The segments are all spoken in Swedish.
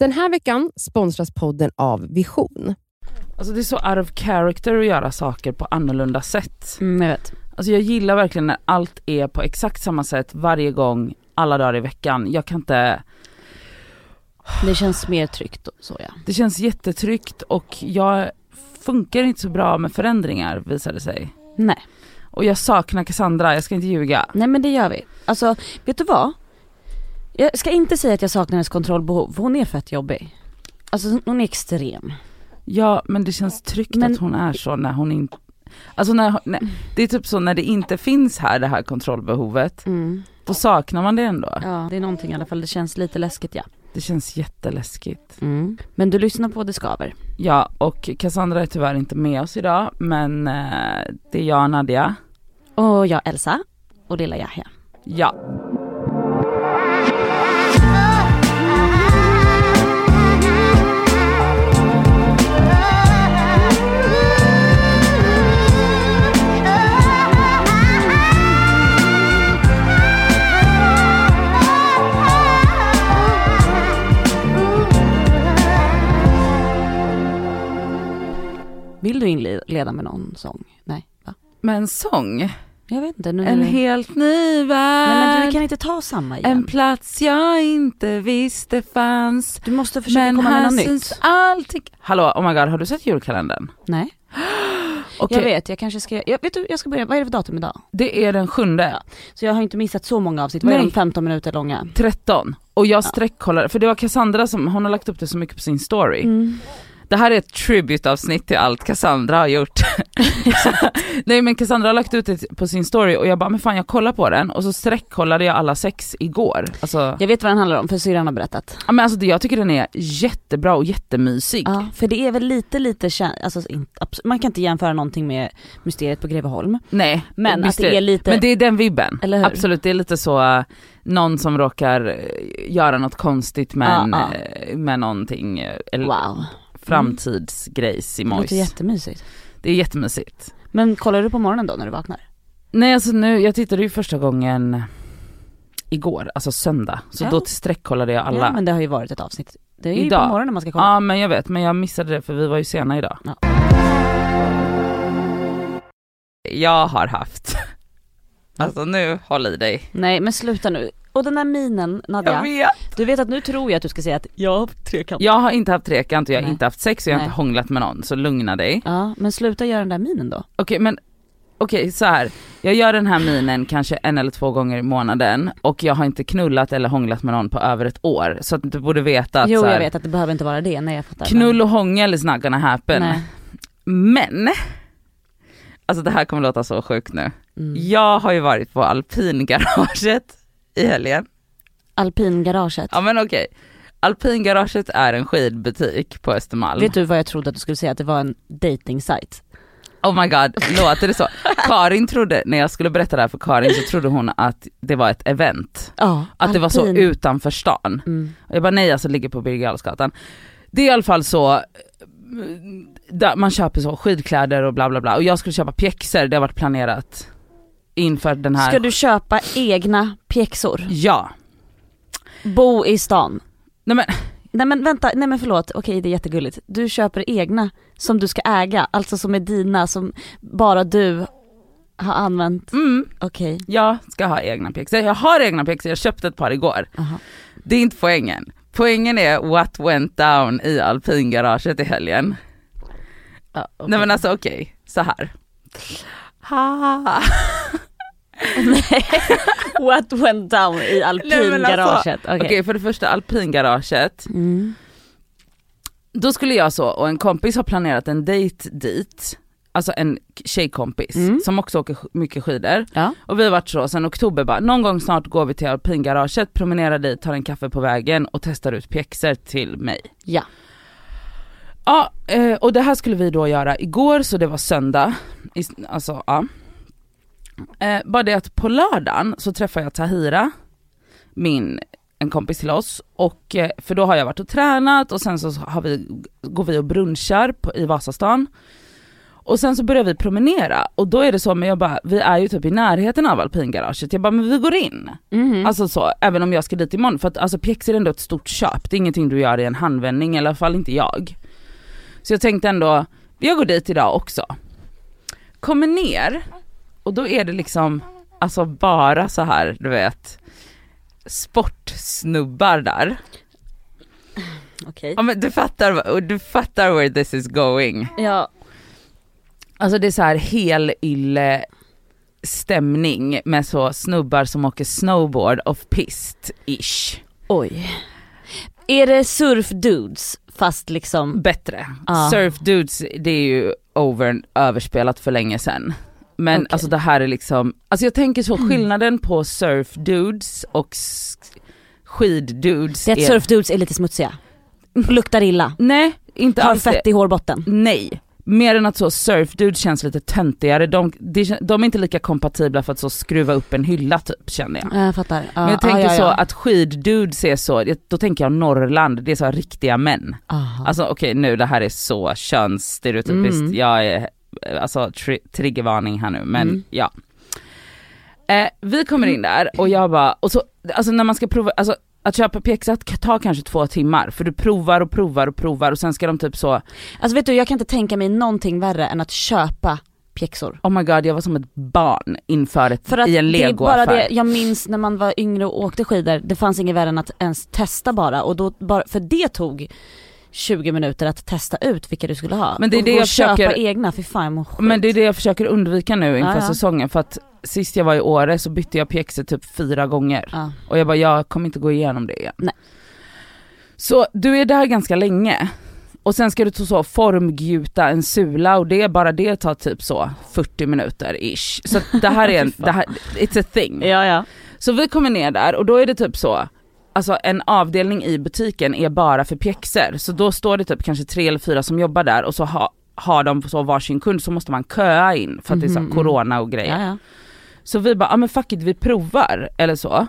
Den här veckan sponsras podden av Vision. Alltså det är så out of character att göra saker på annorlunda sätt. Mm, jag vet. Alltså jag gillar verkligen när allt är på exakt samma sätt varje gång, alla dagar i veckan. Jag kan inte, Det känns mer tryggt och så ja. det känns jättetryggt och jag funkar inte så bra med förändringar visar det sig. Nej. Och jag saknar Cassandra, jag ska inte ljuga. Nej men det gör vi. Alltså, vet du vad? Jag ska inte säga att jag saknar hennes kontrollbehov, för hon är fett jobbig. Alltså hon är extrem. Ja men det känns tryggt Men- att hon är så när hon inte Alltså när, när, det är typ så när det inte finns här det här kontrollbehovet, Mm. då saknar man det ändå. Ja, det är någonting i alla fall. Det känns lite läskigt ja. Det känns jätteläskigt. Mm. Men du lyssnar på Det Skaver. Ja och Cassandra är tyvärr inte med oss idag men eh, det är jag och Nadia. Och jag Elsa och lilla Yahya. Ja. Vill du inleda med någon sång? Nej, va? Men sång, Jag vet inte. Nu en du... helt ny värld. Men du kan inte ta samma igen. En plats jag inte visste fanns. Du måste försöka Men komma med något syns nytt. allting. Hallå, oh my god, har du sett julkalendern? Nej. Okej, Jag vet, jag kanske ska, jag, vet du, jag ska börja, vad är det för datum idag? det är den sjunde. Ja. Så jag har inte missat så många avsnitt, vad är de 15 minuter långa? 13. Och jag sträckkollade, för det var Cassandra som, hon har lagt upp det så mycket på sin story. Mm. Det här är ett tribute-avsnitt till allt Cassandra har gjort. Nej men Cassandra har lagt ut det på sin story och jag bara, men fan jag kollar på den och så sträckkollade jag alla sex igår. Alltså, Jag vet vad den handlar om, för syrran har berättat. ja, men alltså jag tycker den är jättebra och jättemysig. Ja, för det är väl lite, lite, alltså, man kan inte jämföra någonting med Mysteriet på Greveholm. Nej, Men att det är lite, Men det är den vibben. Absolut, det är lite så, uh, någon som råkar uh, göra något konstigt men, Ja, uh, med någonting, eller wow. Framtidsgrejs i Det låter jättemysigt. Det är jättemysigt. Men kollar du på morgonen då när du vaknar? Nej alltså nu, jag tittade ju första gången igår, alltså söndag. Så Ja. då sträckkollade jag alla. Ja Ja men det har ju varit ett avsnitt. Det är ju Idag. på morgonen man ska kolla. men jag vet, men jag missade det för vi var ju sena idag. Ja. Jag har haft, alltså nu, håll i dig. Nej men sluta nu. Och den där minen Nadja, Jag vet. du vet att nu tror jag att du ska säga att jag har trekant. Jag har inte haft trekant och jag har Nej. inte haft sex och jag har Nej. inte hånglat med någon, så lugna dig. Ja men sluta göra den där minen då. Okej men, okej så här. jag gör den här minen kanske en eller två gånger i månaden och jag har inte knullat eller hånglat med någon på över ett år. Så att du borde veta att jo här, jag vet att det behöver inte vara det, nej jag fattar. knull och hångel is not gonna happen. Nej. Men, alltså det här kommer låta så sjukt nu. Mm. Jag har ju varit på alpingaraget i helgen. Alpingaraget. Ja men okej. Alpingaraget är en skidbutik på Östermalm. Vet du vad jag trodde att du skulle säga? Att det var en dating site. Oh my god, låter det så? Karin trodde, när jag skulle berätta det här för Karin så trodde hon att det var ett event. Ja, Att det var så alpin. utanför stan. Mm. Jag bara nej alltså det ligger på Birger. Det är i alla fall så, man köper så skidkläder och bla bla bla. Och jag skulle köpa pjäxor, det har varit planerat inför den här. Ska du köpa egna pjäxor? Ja. Bo i stan? Nej men, Nej men vänta, nej men förlåt, okej det är jättegulligt. Du köper egna som du ska äga, alltså som är dina, som bara du har använt. mm, Okej, jag ska ha egna pjäxor. Jag har egna pjäxor, jag köpte ett par igår. aha. Det är inte poängen. Poängen är what went down i alpingaraget i helgen. Ja, okej. Nej men alltså okej, så här. Ha. What went down i alpingaraget? Okej. Okej för det första alpingaraget, Mm. då skulle jag så och en kompis har planerat en dejt dit, alltså en tjejkompis Mm. som också åker mycket skidor. Ja. Och vi har varit så sen oktober bara, någon gång snart går vi till alpingaraget, promenerar dit, tar en kaffe på vägen och testar ut pjäxor till mig. Ja. Ja, eh, och det här skulle vi då göra igår så det var söndag, alltså ja. Eh, bara det att på lördagen så träffar jag Tahira, min, en kompis till oss, och eh, för då har jag varit och tränat och sen så har vi, går vi och brunchar på, i Vasastan. och sen så börjar vi promenera och då är det så, men jag bara, vi är ju typ i närheten av alpingaraget, jag bara men vi går in. Mhm. Alltså så, även om jag ska dit imorgon. För att alltså pjäxor är ändå ett stort köp, det är ingenting du gör i en handvändning, i alla fall inte jag. Så jag tänkte ändå, jag går dit idag också. Kommer ner, och då är det liksom, alltså bara så här, du vet, sportsnubbar där. Okej. Ja men du fattar, du fattar where this is going. Ja, Alltså det är så här hel ylle stämning med så snubbar som åker snowboard off pist ish. oj. Är det surf-dudes fast liksom, Bättre. Ja. Surf dudes det är ju over, överspelat för länge sedan. Men Okej. alltså det här är liksom, alltså jag tänker så skillnaden på surf dudes och s- skid dudes det är att surf-dudes är lite smutsiga. Luktar illa. Nej, inte Har alls det. fett i hårbotten. Nej. Mer än att så surf dudes känns lite töntigare, de, de, de är inte lika kompatibla för att så skruva upp en hylla typ känner jag. Jag fattar. Ja, Men jag tänker ja, ja, så ja. att skiddudes är så, då tänker jag Norrland, det är så riktiga män. Aha. Alltså okej nu det här är så könsstereotypiskt, Mm. jag är, alltså tri- triggervarning här nu men Mm. ja. Eh, vi kommer in där och jag bara, och så, alltså när man ska prova, alltså att köpa pjäxa tar kanske två timmar för du provar och provar och provar och sen ska de typ så, Alltså vet du, jag kan inte tänka mig någonting värre än att köpa pjäxor. oh my god jag var som ett barn inför ett, För att i en det är bara legoaffär. det, jag minns när man var yngre och åkte skidor, det fanns inget värre än att ens testa bara och då bara, för det tog 20 minuter att testa ut vilka du skulle ha. Men det är och det jag och köpa försöker- egna, för fan jag mår skit. Men det är det jag försöker undvika nu inför Ja, ja. säsongen för att sist jag var i Åre så bytte jag pjäxor typ fyra gånger. Ja. Och jag bara, jag kommer inte gå igenom det igen. Nej. Så du är där ganska länge. Och sen ska du så formgjuta en sula och det bara det tar typ så 40 minuter ish. Så det här är en, det här, it's a thing. Ja ja. Så vi kommer ner där och då är det typ så, alltså en avdelning i butiken är bara för pjäxor. Så då står det typ kanske tre eller fyra som jobbar där och så ha, har de så varsin kund så måste man köa in för att det är så Mhm, corona och grejer. ja, ja. Så vi bara, ja men fuck it vi provar eller så.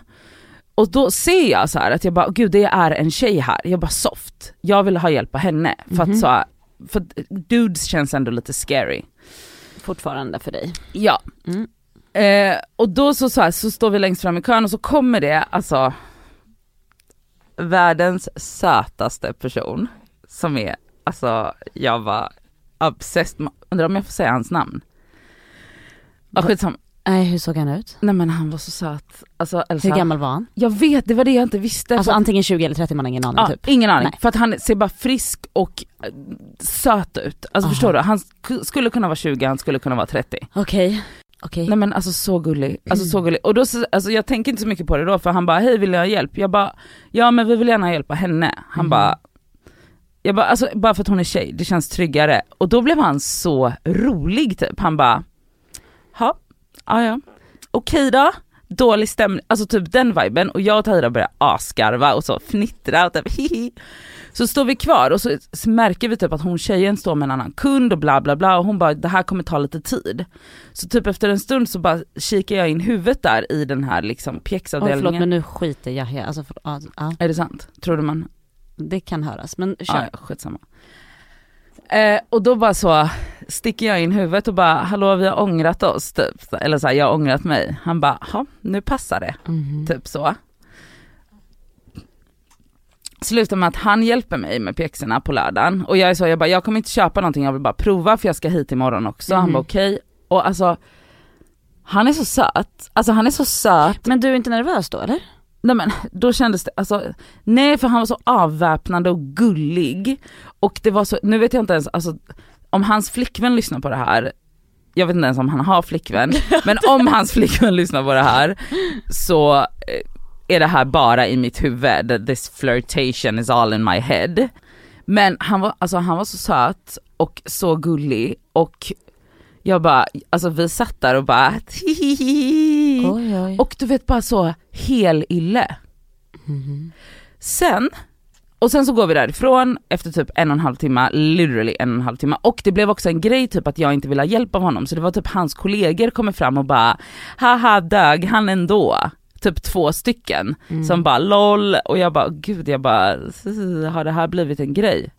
Och då ser jag så här att jag bara, gud det är en tjej här, jag bara soft. Jag vill ha hjälp av henne för Mhm. att så, för att dudes känns ändå lite scary. Fortfarande för dig. Ja. Mm. Eh, och då så, så, här, så står vi längst fram i kön och så kommer det alltså världens sötaste person som är, alltså jag var obsessed, undrar om jag får säga hans namn? Ja skitsamma, Nej hur såg han ut? nej men han var så söt. Alltså Elsa, Hur gammal var han? jag vet det var det jag inte visste. Alltså antingen 20 eller 30 man har ingen aning ja, typ. Ingen aning, Nej. för att han ser bara frisk och eh, söt ut. Alltså Aha. förstår du, han sk- skulle kunna vara 20, han skulle kunna vara 30. Okej. Okej. Nej men alltså så gullig, alltså så gullig. Och då, så- alltså jag tänker inte så mycket på det då för han bara, hej vill jag ha hjälp? Jag bara, ja men vi vill gärna hjälpa henne. Han Mhm. bara, jag bara, alltså bara för att hon är tjej, det känns tryggare. Och då blev han så rolig typ, han bara, ja, ja ja, okej då. Dålig stämning, alltså typ den viben och jag och Tahira börjar asgarva och så fnittra och typ hihi. Så står vi kvar och så, märker vi typ att hon tjejen står med en annan kund och bla bla bla och hon bara det här kommer ta lite tid. Så typ efter en stund så bara kikar jag in huvudet där i den här liksom pjäxavdelningen. förlåt men nu skiter jag här. Alltså, för, ja, ja, Är det sant? Tror du man? det kan höras men kör. Ja, skitsamma. Eh, och då bara så sticker jag in huvudet och bara hallå vi har ångrat oss typ. Eller så här, jag har ångrat mig. Han bara, ja nu passar det. Mhm. Typ så. Slutar med att han hjälper mig med pjäxorna på lördagen och jag är så, jag bara jag kommer inte köpa någonting, jag vill bara prova för jag ska hit imorgon också. Han Mhm. bara okej. Och alltså, han är så söt. Alltså han är så söt. Men du är inte nervös då eller? Nej men då kändes det, alltså nej för han var så avväpnande och gullig. Och det var så, nu vet jag inte ens, alltså om hans flickvän lyssnar på det här, jag vet inte ens om han har flickvän, men om hans flickvän lyssnar på det här så eh, är det här bara i mitt huvud, this flirtation is all in my head. Men han var, alltså han var så söt och så gullig och jag bara, alltså vi satt där och bara. Oj oj. Och du vet bara så hel ille. Mhm. Sen, och sen så går vi därifrån efter typ en och en halv timme, literally en och en halv timme. Och det blev också en grej typ att jag inte ville ha hjälp av honom så det var typ hans kollegor kommer fram och bara haha dög han ändå. Typ två stycken Mm. som bara LOL och jag bara gud jag bara har det här blivit en grej?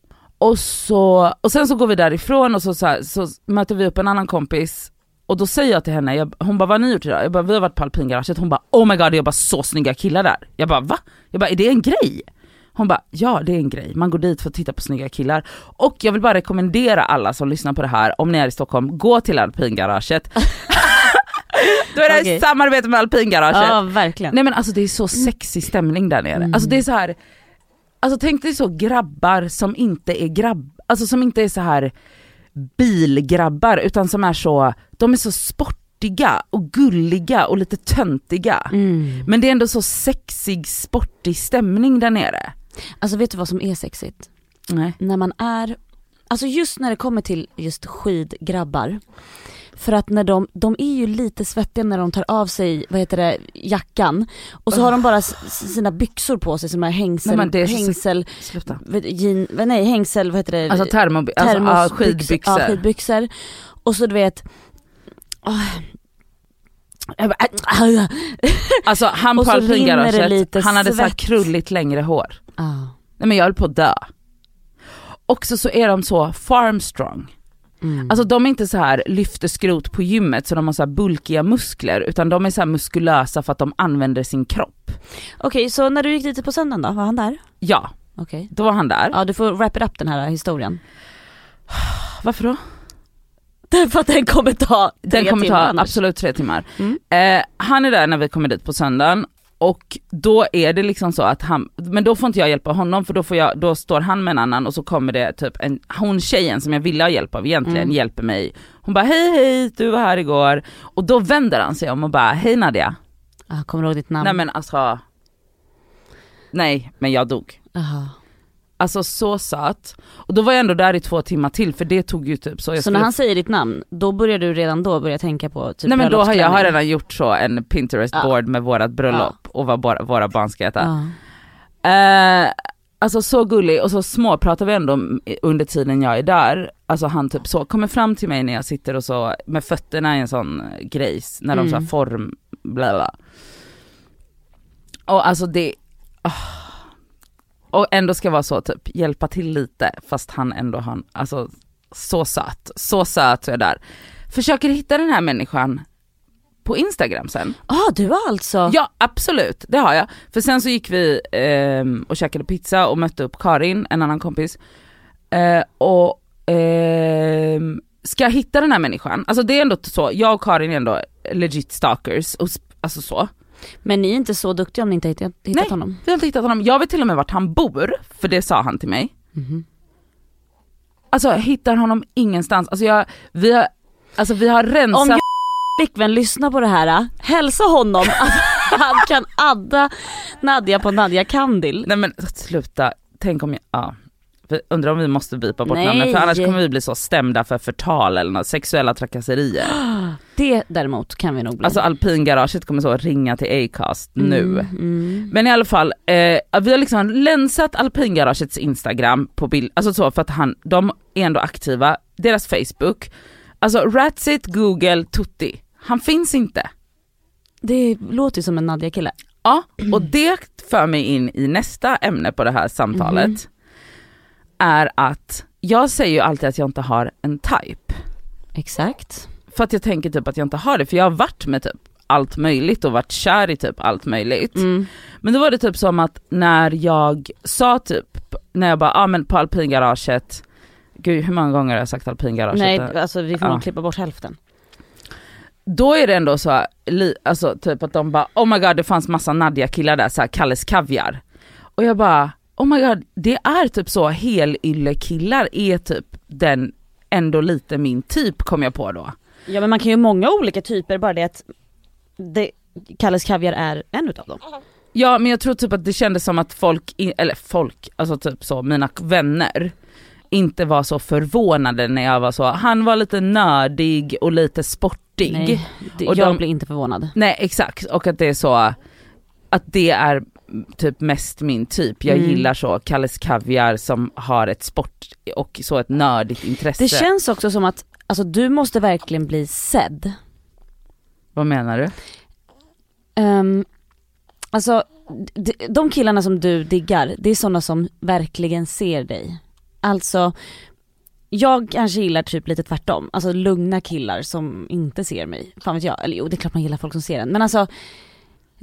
Och, så, och sen så går vi därifrån och så, så, här, så möter vi upp en annan kompis och då säger jag till henne, jag, hon bara vad har ni gjort idag? Jag bara vi har varit på alpingaraget, hon bara oh my god det jobbar så snygga killar där. Jag bara va? Jag bara är det en grej? Hon bara ja det är en grej, man går dit för att titta på snygga killar. Och jag vill bara rekommendera alla som lyssnar på det här, om ni är i Stockholm, gå till alpingaraget. Då är det ett samarbete med alpingaraget. Ja verkligen. Nej men alltså det är så sexig stämning där nere. Alltså det är så här. Alltså tänk dig så grabbar som inte är grabb, alltså som inte är så här bilgrabbar utan som är så, de är så sportiga och gulliga och lite töntiga. Mm. Men det är ändå så sexig, sportig stämning där nere. Alltså vet du vad som är sexigt? Nej. När man är, alltså just när det kommer till just skidgrabbar. För att när de, de är ju lite svettiga när de tar av sig, vad heter det, jackan. Och så har de bara sina byxor på sig som är hängsel, Nej, är så- hängsel, Sluta. vet- jean, nej hängsel, vad heter det? Alltså termo, alltså, ja, Termosbyxor- skidbyxor. Ja, skidbyxor. Och så du vet, äh, Alltså han på så alpingaraget, han hade så svett. krulligt längre hår. ah. Nej men jag höll på att dö. Också så är de så farmstrong. Mm. Alltså de är inte så här lyfter skrot på gymmet så de har så här bulkiga muskler utan de är så muskulösa för att de använder sin kropp. Okej, så när du gick dit på söndagen då, var han där? Ja, Okej. då var han där. Ja du får wrap it up den här historien. Varför då? Därför att den kommer ta tre Den kommer ta timmar annars. absolut tre timmar. Mm. Eh, han är där när vi kommer dit på söndagen och då är det liksom så att han, men då får inte jag hjälpa honom för då, får jag, då står han med en annan och så kommer det typ en, hon tjejen som jag ville ha hjälp av egentligen Mm. hjälper mig. Hon bara hej hej du var här igår och då vänder han sig om och bara hej Nadia. Ah, kommer du ihåg ditt namn? Nej men alltså, nej men jag dog. Aha. Alltså så söt. Och då var jag ändå där i två timmar till för det tog ju typ så. Jag Så skulle- när han säger ditt namn, då börjar du redan då börja tänka på typ Nej men då har jag har redan gjort så en Pinterest Ja. board med vårat bröllop och vad våra, våra barn ska heta. Ja. Eh, alltså så gullig och så små pratar vi ändå under tiden jag är där. Alltså han typ så kommer fram till mig när jag sitter och så med fötterna i en sån grejs när de så här Mm. form, bla bla. Och alltså det, ah. Och ändå ska vara så typ hjälpa till lite fast han ändå har, alltså så söt, så söt så jag där. Försöker hitta den här människan på Instagram sen. Ah, du har alltså? Ja absolut, det har jag. För sen så gick vi ehm, och käkade pizza och mötte upp Karin, en annan kompis. Eh, och ehm, ska jag hitta den här människan, alltså det är ändå så, jag och Karin är ändå legit stalkers, och, alltså så. Men ni är inte så duktiga om ni inte hittat, hittat Nej. honom? Vi har inte hittat honom, jag vet till och med vart han bor, för det sa han till mig. Mhm. Alltså jag hittar honom ingenstans, alltså jag, vi har, alltså vi har rensat Om jag flickvän lyssnar på det här, äh, hälsa honom att han kan adda Nadja på Nadja Kandil. Nej men sluta, tänk om jag, ja. Undrar om vi måste bipa bort Nej. namnet för annars kommer vi bli så stämda för förtal eller något, sexuella trakasserier. Det däremot kan vi nog bli. Alltså alpingaraget kommer så ringa till Acast nu. Mm, mm. Men i alla fall, eh, vi har liksom länsat alpingaragets instagram på bild, alltså så för att han, de är ändå aktiva, deras facebook, alltså Ratsit, google, tutti, han finns inte. Det låter ju som en Nadja-kille. Ja, och det för mig in i nästa ämne på det här samtalet. Mhm. Är att jag säger ju alltid att jag inte har en type. Exakt. För att jag tänker typ att jag inte har det, för jag har varit med typ allt möjligt och varit kär i typ allt möjligt. Mm. Men då var det typ som att när jag sa typ, när jag bara, ja ah, men på alpingaraget, gud hur många gånger har jag sagt alpingaraget? Nej alltså vi får Ja. nog klippa bort hälften. Då är det ändå så, alltså typ att de bara, oh my god det fanns massa Nadja killar där, såhär Kalles Kaviar. Och jag bara, oh my god det är typ så, helylle-killar är typ den, ändå lite min typ kom jag på då. Ja men man kan ju många olika typer, bara det att det, Kalles Kaviar är en utav dem. Ja men jag tror typ att det kändes som att folk, eller folk, alltså typ så, mina vänner inte var så förvånade när jag var så, han var lite nördig och lite sportig. Nej, det, Och jag de- blir inte förvånad. Nej exakt, och att det är så, att det är typ mest min typ. Jag Mm. gillar så Kalles Kaviar som har ett sport och så ett nördigt intresse. Det känns också som att, alltså du måste verkligen bli sedd. Vad menar du? Um, alltså de, de killarna som du diggar, det är sådana som verkligen ser dig. Alltså, jag kanske gillar typ lite tvärtom, alltså lugna killar som inte ser mig. Fan vet jag, eller jo det är klart man gillar folk som ser en. Men alltså,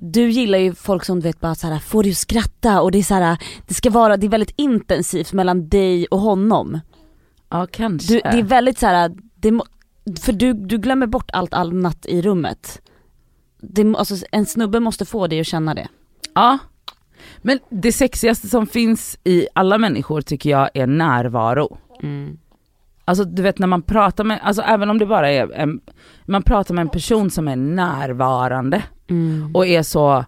du gillar ju folk som du vet bara såhär, får du skratta och det är såhär, det ska vara, det är väldigt intensivt mellan dig och honom. Ja kanske. Du, det är väldigt såhär, det, för du, du glömmer bort allt annat i rummet. Det, alltså, en snubbe måste få dig att känna det. Ja. Men det sexigaste som finns i alla människor tycker jag är närvaro. Alltså du vet när man pratar med, alltså även om det bara är en, man pratar med en person som är närvarande Mm. och är så,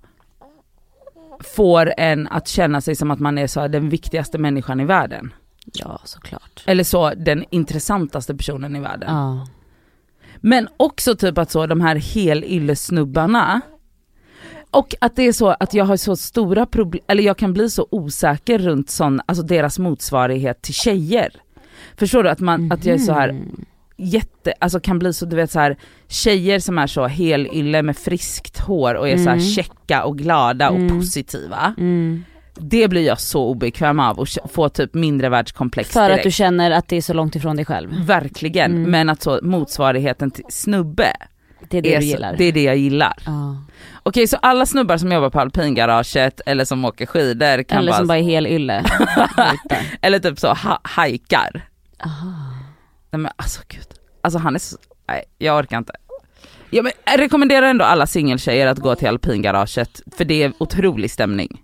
får en att känna sig som att man är så den viktigaste människan i världen. Ja såklart. Eller så den intressantaste personen i världen. Ja. Men också typ att så de här helyllesnubbarna och att det är så att jag har så stora problem, eller jag kan bli så osäker runt sån, alltså deras motsvarighet till tjejer. Förstår du att man, att jag är så här Mhm. Jätte, alltså kan bli så du vet så här tjejer som är så helylle med friskt hår och är så här Mm. käcka och glada och Mm. positiva. Mm. Det blir jag så obekväm av och k- få typ mindre världskomplex För att direkt. du känner att det är så långt ifrån dig själv. Verkligen, Mm. men att så motsvarigheten till snubbe, Det är det är så, det är det jag gillar. Ja. Okej så alla snubbar som jobbar på alpingaraget eller som åker skidor kan Eller bara, som bara är hel ylle. Ute. eller typ så ha, hajkar. Aha. Nej men alltså gud, alltså han är så, nej jag orkar inte. Ja, men jag rekommenderar ändå alla singeltjejer att gå till alpingaraget för det är otrolig stämning.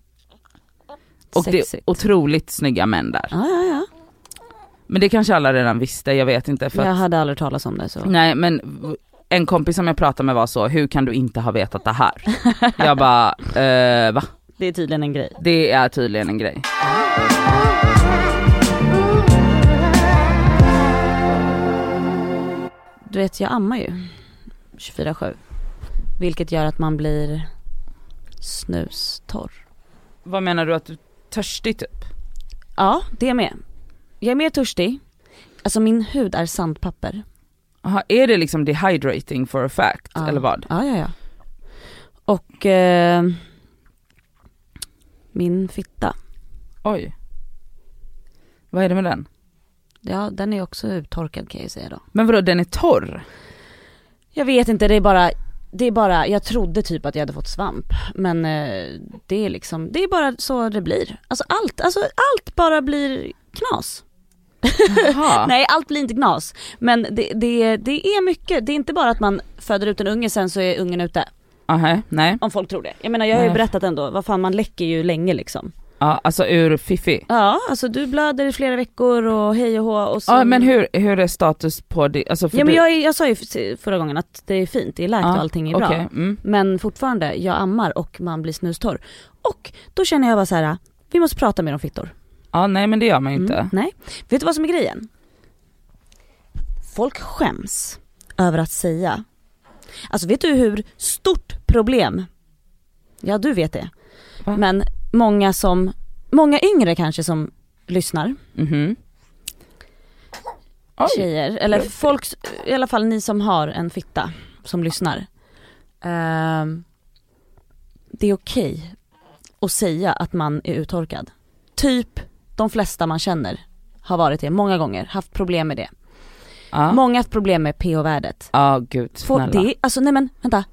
Och det är Sexigt. otroligt snygga män där. Ja, ja, ja. Men det kanske alla redan visste, jag vet inte för Jag att, hade aldrig talas om det så. Nej men en kompis som jag pratade med var så, hur kan du inte ha vetat det här? jag bara, eh, va? Det är tydligen en grej. Det är tydligen en grej. Du vet jag ammar ju 24-7. Vilket gör att man blir snustorr. Vad menar du att du törstig typ? Ja, det är med. Jag är mer törstig. Alltså min hud är sandpapper. Aha, är det liksom dehydrating for a fact Ja. eller vad? Ja, ja, ja. Och eh, min fitta, Oj. Vad är det med den? Ja den är också uttorkad kan jag ju säga då. Men vadå den är torr? Jag vet inte, det är bara, det är bara, jag trodde typ att jag hade fått svamp. Men eh, det är liksom, det är bara så det blir. Alltså allt, alltså allt bara blir knas. Nej allt blir inte knas. Men det, det, det är mycket, det är inte bara att man föder ut en unge sen så är ungen ute. Aha, nej. Om folk tror det. Jag menar jag har ju Nej. berättat ändå, vad fan man läcker ju länge liksom. Ja, alltså ur fiffi. Ja, alltså du blöder i flera veckor och hej och hå och så. Ja men hur, hur är status på det? Alltså Ja men du... jag, jag sa ju förra gången att det är fint, det är läkt Ja, och allting är bra. okej, mm. Men fortfarande, jag ammar och man blir snustorr. Och då känner jag bara så här: vi måste prata mer om fittor. Ja nej men det gör man ju inte. Mm, nej. Vet du vad som är grejen? Folk skäms över att säga, alltså vet du hur stort problem, ja du vet det, Va? men många som, många yngre kanske som lyssnar, Mhm. Oj. tjejer, eller folk, i alla fall ni som har en fitta som lyssnar. Ehm, det är okej att säga att man är uttorkad. Typ de flesta man känner har varit det många gånger, haft problem med det. Ja. Många har haft problem med pH-värdet. Ja gud snälla. det, alltså nej men vänta,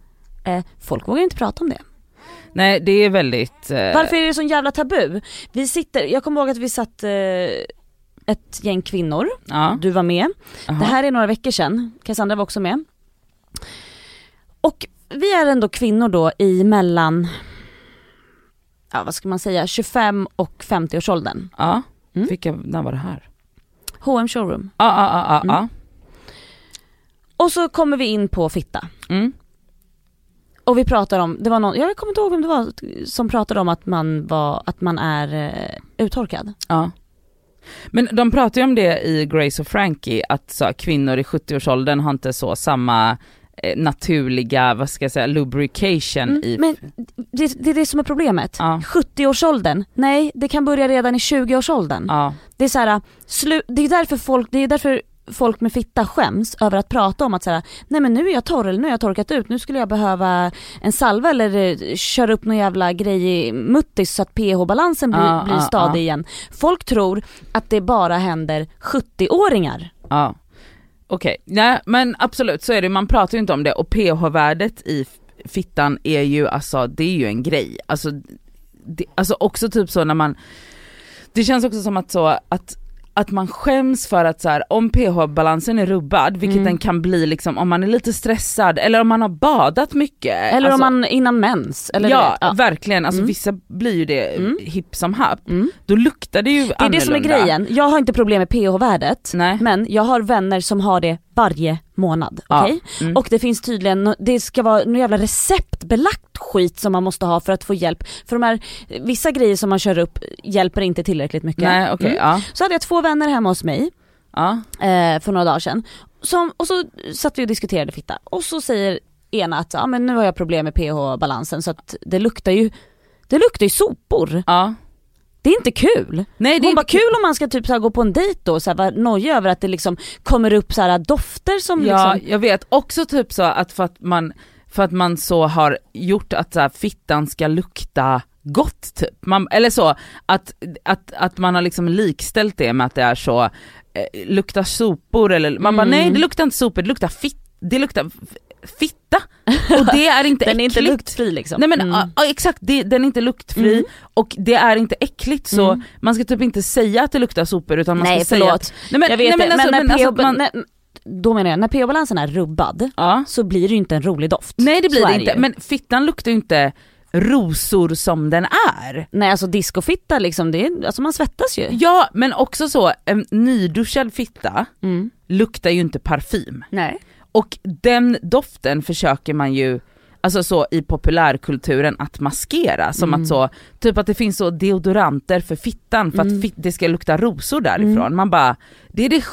eh, folk vågar inte prata om det. Nej det är väldigt... Eh... Varför är det sån jävla tabu? Vi sitter, jag kommer ihåg att vi satt eh, ett gäng kvinnor, Ja. du var med. Aha. Det här är några veckor sedan, Cassandra var också med. Och vi är ändå kvinnor då i mellan, ja vad ska man säga, 25 och 50-årsåldern. Ja. Mm. Vilka, när var det här? H&M showroom. Ja ja ja ja. Mm. Och så kommer vi in på fitta. Mm. Och vi pratar om, det var någon, jag kommer inte ihåg vem det var som pratade om att man var, att man är eh, uttorkad. Ja. Men de pratar ju om det i Grace och Frankie, att så, kvinnor i 70-årsåldern har inte så samma eh, naturliga, vad ska jag säga, lubrication Mm, i... Men det, det är det som är problemet. Ja. 70-årsåldern, nej det kan börja redan i 20-årsåldern. Ja. Det är så här, slu, det är därför folk, det är därför folk med fitta skäms över att prata om att säga nej men nu är jag torr eller nu har jag torkat ut, nu skulle jag behöva en salva eller eh, köra upp någon jävla grej i muttis så att pH-balansen blir, Ja, blir stadig ja. igen. Folk tror att det bara händer 70-åringar. Ja. Okej, nej men absolut så är det, man pratar ju inte om det och pH-värdet i fittan är ju alltså, det är ju en grej. Alltså, det, alltså också typ så när man, det känns också som att så att att man skäms för att så här, om pH-balansen är rubbad, vilket Mm. den kan bli liksom om man är lite stressad eller om man har badat mycket. Eller alltså, om man innan mens. Eller ja, ja. verkligen, alltså Mm. vissa blir ju det Mm. hipp som happ. Mm. Då luktar det ju Det är det som är annorlunda. grejen, jag har inte problem med pH-värdet men jag har vänner som har det varje månad. Ja. okej? Mm. Och det finns tydligen, det ska vara något jävla receptbelagt skit som man måste ha för att få hjälp. För de här, vissa grejer som man kör upp hjälper inte tillräckligt mycket. Nej okej, Mm. ja. Så hade jag två vänner hemma hos mig ja. eh, för några dagar sedan. Som, och så satt vi och diskuterade fitta och så säger ena att ja, men nu har jag problem med pH-balansen så att det luktar ju, det luktar ju sopor. ja. Det är inte kul. Nej det är Hon bara inte kul om man ska typ så här, gå på en dejt då, så här, vara nojig över att det liksom kommer upp så här, dofter som Ja, liksom jag vet också typ så att för att man, för att man så har gjort att så här, fittan ska lukta gott typ. Man, eller så, att, att, att man har liksom likställt det med att det är så, eh, luktar sopor eller, man bara Mm. nej det luktar inte sopor, det luktar fitt, det luktar fitta. Och det är inte Den är äckligt. inte luktfri liksom. Nej men Mm. ja, exakt, det, den är inte luktfri Mm. och det är inte äckligt så Mm. man ska typ inte säga att det luktar sopor utan man Nej ska säga förlåt, att, nej, men, jag vet nej, men det. alltså, men när alltså, man- när, då menar jag, när pH-balansen är rubbad ja. så blir det ju inte en rolig doft. Nej det blir Så det är inte, ju. men fittan luktar ju inte rosor som den är. Nej alltså discofitta liksom, det är, alltså man svettas ju. Ja men också så, en nyduschad fitta Mm. luktar ju inte parfym. Nej. Och den doften försöker man ju, alltså så i populärkulturen att maskera. Som Mm. att så, typ att det finns så deodoranter för fittan för Mm. att fit, det ska lukta rosor därifrån. Man bara, det är det Ja, jag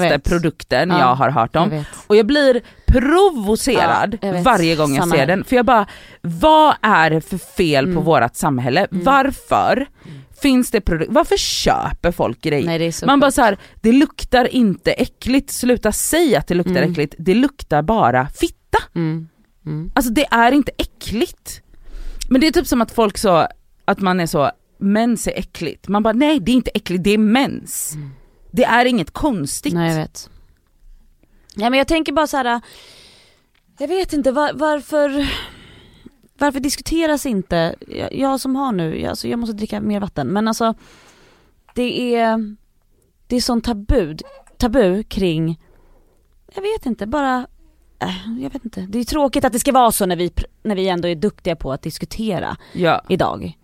sjukaste produkten Ja, jag har hört om. Jag. Och jag blir provocerad Ja, jag varje gång jag Samma ser den. För jag bara, vad är det för fel på Mm. vårt samhälle? Mm. Varför finns det produkter, varför köper folk grejer? Nej Man bara sjukt. så här, det luktar inte äckligt, sluta säga att det luktar Mm. äckligt, det luktar bara fitta. Mm. Mm. Alltså det är inte äckligt. Men det är typ som att folk så, att man är så, mens är äckligt. Man bara nej det är inte äckligt, det är mens. Mm. Det är inget konstigt. Nej jag vet. Ja men jag tänker bara så här. jag vet inte var, varför, varför diskuteras inte, jag, jag som har nu, jag, alltså jag måste dricka mer vatten, men alltså det är, det är sån tabu, tabu kring, jag vet inte, bara, äh, jag vet inte, det är tråkigt att det ska vara så när vi, när vi ändå är duktiga på att diskutera Ja. idag.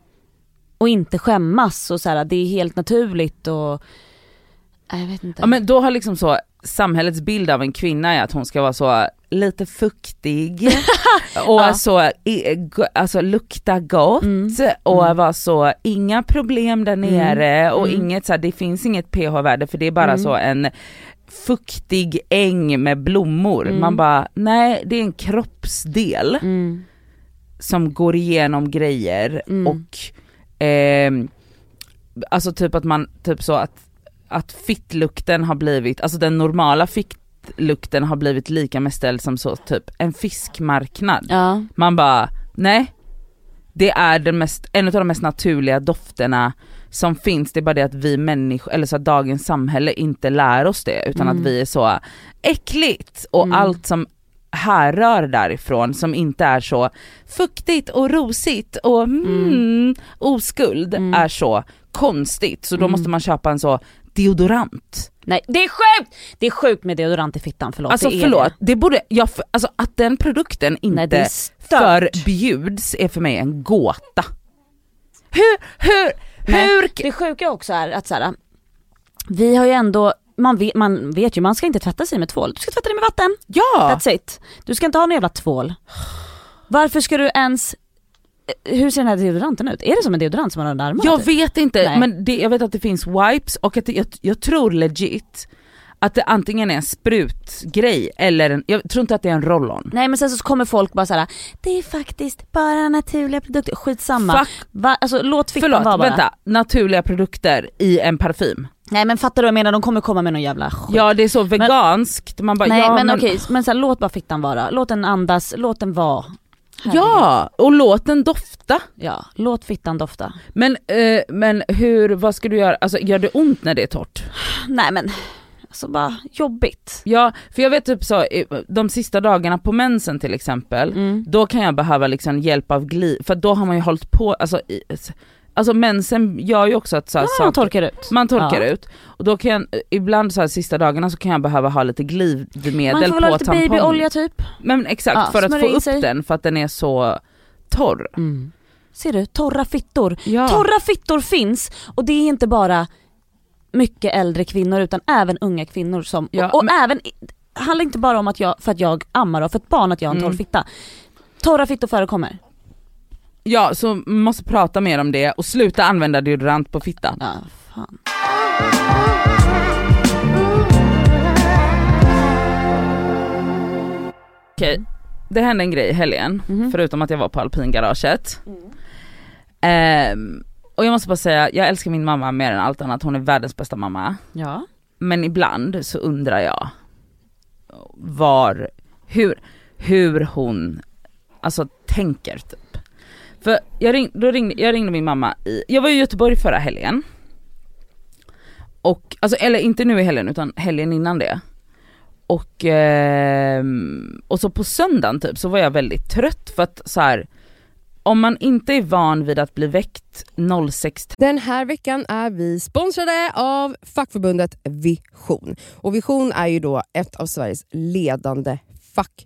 Och inte skämmas och så här, det är helt naturligt och, äh, jag vet inte. ja men då har liksom så, samhällets bild av en kvinna är att hon ska vara så lite fuktig och Ja. så, alltså lukta gott Mm. och Mm. vara så, inga problem där nere och Mm. inget så här, det finns inget pH-värde för det är bara Mm. så en fuktig äng med blommor. Mm. Man bara, nej det är en kroppsdel Mm. som går igenom grejer Mm. och ehm, alltså typ att man, typ så att, att fittlukten har blivit, alltså den normala fittlukten har blivit lika med ställd som så typ en fiskmarknad. Ja. Man bara, nej. Det är den mest, en av de mest naturliga dofterna som finns, det är bara det att vi människor, eller så att dagens samhälle inte lär oss det utan Mm. att vi är så äckligt och Mm. allt som härrör därifrån som inte är så fuktigt och rosigt och mm, oskuld Mm. är så konstigt så då Mm. måste man köpa en så deodorant. Nej det är sjukt! Det är sjukt med deodorant i fittan, förlåt. alltså det är förlåt, Det. det borde, jag, alltså att den produkten inte Nej förbjuds är för mig en gåta. Hur, hur, Nej. hur, Det sjuka också är att så här, vi har ju ändå, man vet, man vet ju, man ska inte tvätta sig med tvål, du ska tvätta dig med vatten. ja! That's it. Du ska inte ha någon jävla tvål. Varför ska du ens, hur ser den här deodoranten ut? Är det som en deodorant som man har under armarna? Jag typ? vet inte, Nej. men det, jag vet att det finns wipes och att det, jag, jag tror legit att det antingen är en sprutgrej eller en, jag tror inte att det är en roll-on. Nej men sen så kommer folk bara såhär, det är faktiskt bara naturliga produkter, skitsamma. Fuck, Va, alltså låt förlåt, vara bara. vänta, naturliga produkter i en parfym. Nej men fattar du vad jag menar, de kommer komma med någon jävla skit. Ja det är så veganskt, man bara Nej ja, men, okej, men så här, låt bara fittan vara, låt den andas, låt den vara. Herregud. Ja, och låt den dofta. Ja, låt fittan dofta. Men, eh, men hur, vad ska du göra, alltså gör det ont när det är torrt? Nej men, alltså bara jobbigt. Ja, för jag vet typ så, de sista dagarna på mensen till exempel, Mm. då kan jag behöva liksom hjälp av glid, för då har man ju hållit på, alltså, i, alltså mensen gör ju också att så här, Ja, man torkar ut. man torkar Ja. ut. Och då kan jag, ibland så här sista dagarna så kan jag behöva ha lite glidmedel Man får väl ha på lite babyolja typ. Men exakt, Ja, för att få upp sig. den för att den är så torr. Ser du, torra fittor. Ja. Torra fittor finns och det är inte bara mycket äldre kvinnor utan även unga kvinnor som, Ja, och, och men- även, handlar inte bara om att jag, för att jag ammar och för ett barn att jag har en torr Mm. fitta. Torra fittor förekommer. Ja, så måste prata mer om det och sluta använda deodorant på fittan. Ja, fan. Okej, det hände en grej i helgen, Mhm. förutom att jag var på alpingaraget. Ehm, och jag måste bara säga, jag älskar min mamma mer än allt annat, hon är världens bästa mamma. Ja. Men ibland så undrar jag var, hur, hur hon, alltså tänker typ. För jag, ring, då ringde, jag ringde min mamma i, jag var i Göteborg förra helgen. Och, alltså eller inte nu i helgen utan helgen innan det. Och, eh, och så på söndagen typ så var jag väldigt trött för att så här. om man inte är van vid att bli väckt 06 Den här veckan är vi sponsrade av fackförbundet Vision. Och Vision är ju då ett av Sveriges ledande fack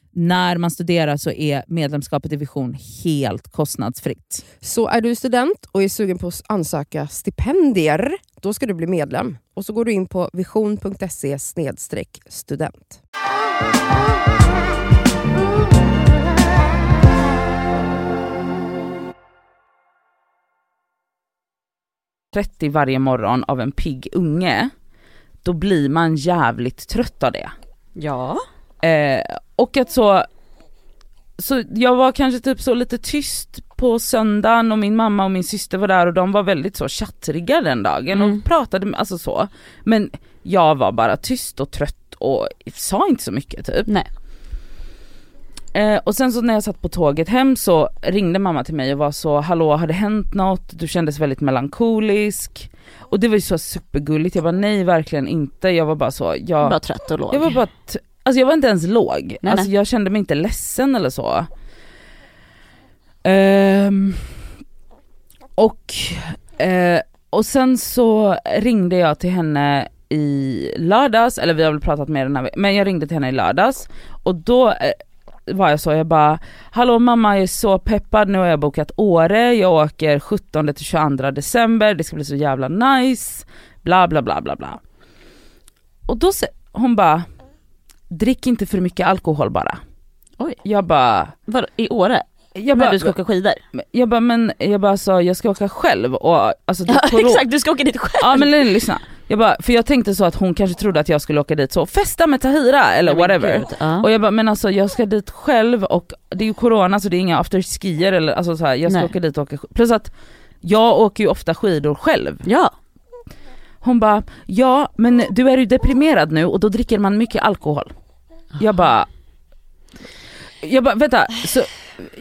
när man studerar så är medlemskapet i Vision helt kostnadsfritt. Så är du student och är sugen på att ansöka stipendier, då ska du bli medlem. Och så går du in på vision.se student. 30 varje morgon av en pigg unge, då blir man jävligt trött av det. Ja. Eh, och att så, så jag var kanske typ så lite tyst på söndagen och min mamma och min syster var där och de var väldigt så tjattriga den dagen Mm. och pratade alltså så. Men jag var bara tyst och trött och sa inte så mycket typ. Nej. Eh, och sen så när jag satt på tåget hem så ringde mamma till mig och var så, hallå har det hänt något? Du kändes väldigt melankolisk. Och det var ju så supergulligt, jag bara nej verkligen inte. Jag var bara så, jag, Bara trött och låg. jag var bara, alltså jag var inte ens låg. Nej, alltså nej. jag kände mig inte ledsen eller så. Ehm, och, eh, och sen så ringde jag till henne i lördags, eller vi har väl pratat mer den här men jag ringde till henne i lördags och då eh, var jag så, jag bara Hallå mamma jag är så peppad, nu har jag bokat Åre, jag åker 17 till 22 december, det ska bli så jävla nice, bla bla bla bla bla. Och då hon bara Drick inte för mycket alkohol bara. Oj. Jag bara, Vadå, i Åre? jag när bara, du ska åka skidor? jag bara men jag bara sa jag ska åka själv och alltså Ja exakt, du ska åka dit själv. Ja men lyssna. Jag bara, för jag tänkte så att hon kanske trodde att jag skulle åka dit så, festa med Tahira eller Nej, whatever. gud, ja. Och jag bara, men alltså jag ska dit själv och det är ju corona så det är inga afterskier eller alltså så här, jag ska Nej. åka dit och åka Plus att jag åker ju ofta skidor själv. ja. Hon bara, ja men du är ju deprimerad nu och då dricker man mycket alkohol. Jag bara, jag bara vänta, så,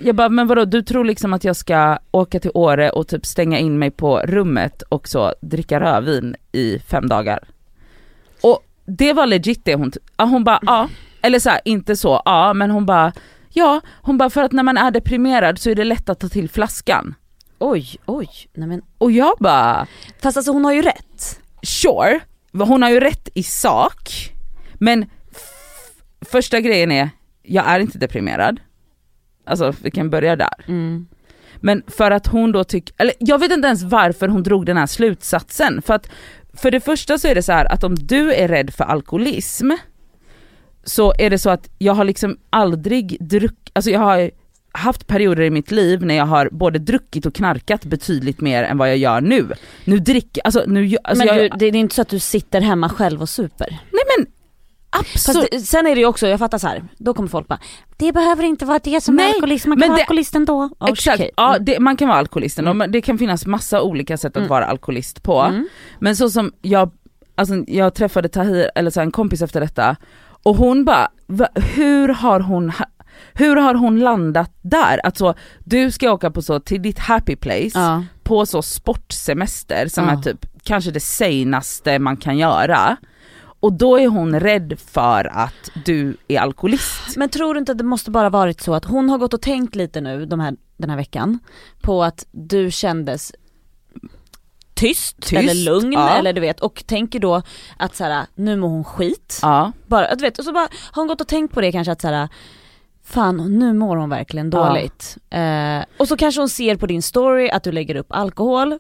jag bara men vadå du tror liksom att jag ska åka till Åre och typ stänga in mig på rummet och så dricka rödvin i fem dagar. Och det var legit det hon, hon bara ja, eller så här, inte så ja men hon bara ja, hon bara för att när man är deprimerad så är det lätt att ta till flaskan. Oj, oj. Nej, men. Och jag bara Fast alltså hon har ju rätt. sure, hon har ju rätt i sak, men första grejen är, jag är inte deprimerad. Alltså vi kan börja där. Mm. Men för att hon då tycker, eller jag vet inte ens varför hon drog den här slutsatsen. För att för det första så är det så här att om du är rädd för alkoholism så är det så att jag har liksom aldrig druckit, alltså jag har haft perioder i mitt liv när jag har både druckit och knarkat betydligt mer än vad jag gör nu. Nu dricker, alltså nu, alltså men jag, du, det är inte så att du sitter hemma själv och super. nej men absolut. det, sen är det ju också, jag fattar så här. då kommer folk bara, det behöver inte vara det som Nej, är alkoholism, man kan vara det- alkoholist ändå. Oh, Exakt, okej. ja Mm. det, man kan vara alkoholist ändå, Mm. det kan finnas massa olika sätt att Mm. vara alkoholist på. Mm. Men så som jag, alltså jag träffade Tahir, eller så här, en kompis efter detta, och hon bara, va, hur har hon hur har hon landat där? Alltså du ska åka på så till ditt happy place Ja. på så sportsemester som Ja. är typ kanske det senaste man kan göra. Och då är hon rädd för att du är alkoholist. Men tror du inte att det måste bara varit så att hon har gått och tänkt lite nu de här, den här veckan på att du kändes tyst, Tyst, eller lugn ja. eller du vet och tänker då att så här, nu mår hon skit. Ja, Bara, du vet, och så bara har hon gått och tänkt på det kanske att så här, fan nu mår hon verkligen Ja. dåligt. Eh, och så kanske hon ser på din story att du lägger upp alkohol.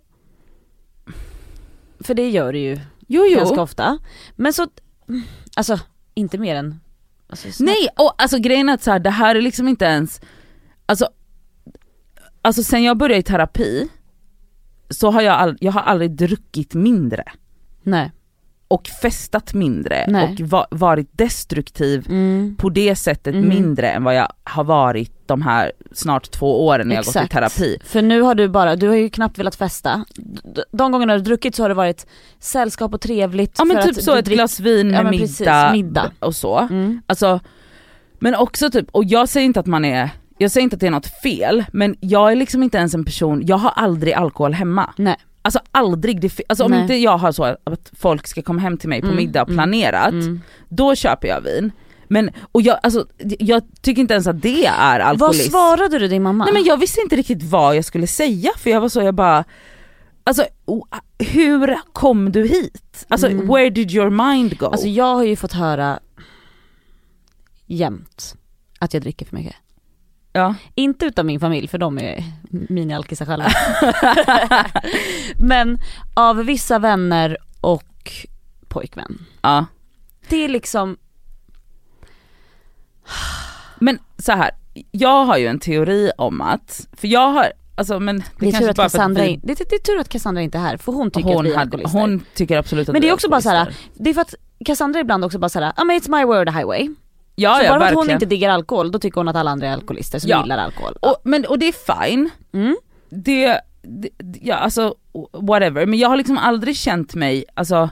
För det gör du ju jo jo. ganska ofta. Men så, alltså inte mer än alltså. Nej, och alltså grejen är att så här, det här är liksom inte ens, alltså, alltså sen jag började i terapi så har jag, all, jag har aldrig druckit mindre Nej. Och festat mindre Nej. och va, varit destruktiv Mm. på det sättet Mhm. mindre än vad jag har varit de här snart två åren när jag gått i Exakt. terapi. För nu har du bara, du har ju knappt velat festa. De gångerna du har druckit så har det varit sällskap och trevligt. Ja men typ så ett drick- glas vin Ja, med men middag, precis, middag. och så. Mm. Alltså, men också typ, och jag säger inte att man är, jag säger inte att det är något fel, men jag är liksom inte ens en person, jag har aldrig alkohol hemma. Nej. Alltså aldrig, det, alltså om Nej. inte jag har så att folk ska komma hem till mig på Mm, middag mm, planerat, Mm. då köper jag vin. Men, och jag, alltså, jag tycker inte ens att det är Vad alkoholism. svarade du din mamma? Nej men jag visste inte riktigt vad jag skulle säga för jag var så, jag bara Alltså hur kom du hit? Alltså Mm. where did your mind go? Alltså jag har ju fått höra jämt att jag dricker för mycket. Ja. Inte utav min familj för de är mini-alkisar själva. Men av vissa vänner och pojkvän. ja. Det är liksom, Men så här, jag har ju en teori om att, för jag har, alltså men det, det är, kanske att för att vi, in- det, det är tur att Cassandra inte är här för hon tycker att hon, vi är hade, hon tycker absolut att Men det är också bara så här, alkoholister. det är för att Cassandra ibland också bara såhär, ja men it's my word highway. Ja så ja bara för att verkligen. hon inte diggar alkohol, då tycker hon att alla andra är alkoholister som Ja. gillar alkohol. och, men, och det är fine, Mm. det, det, ja alltså whatever, men jag har liksom aldrig känt mig, alltså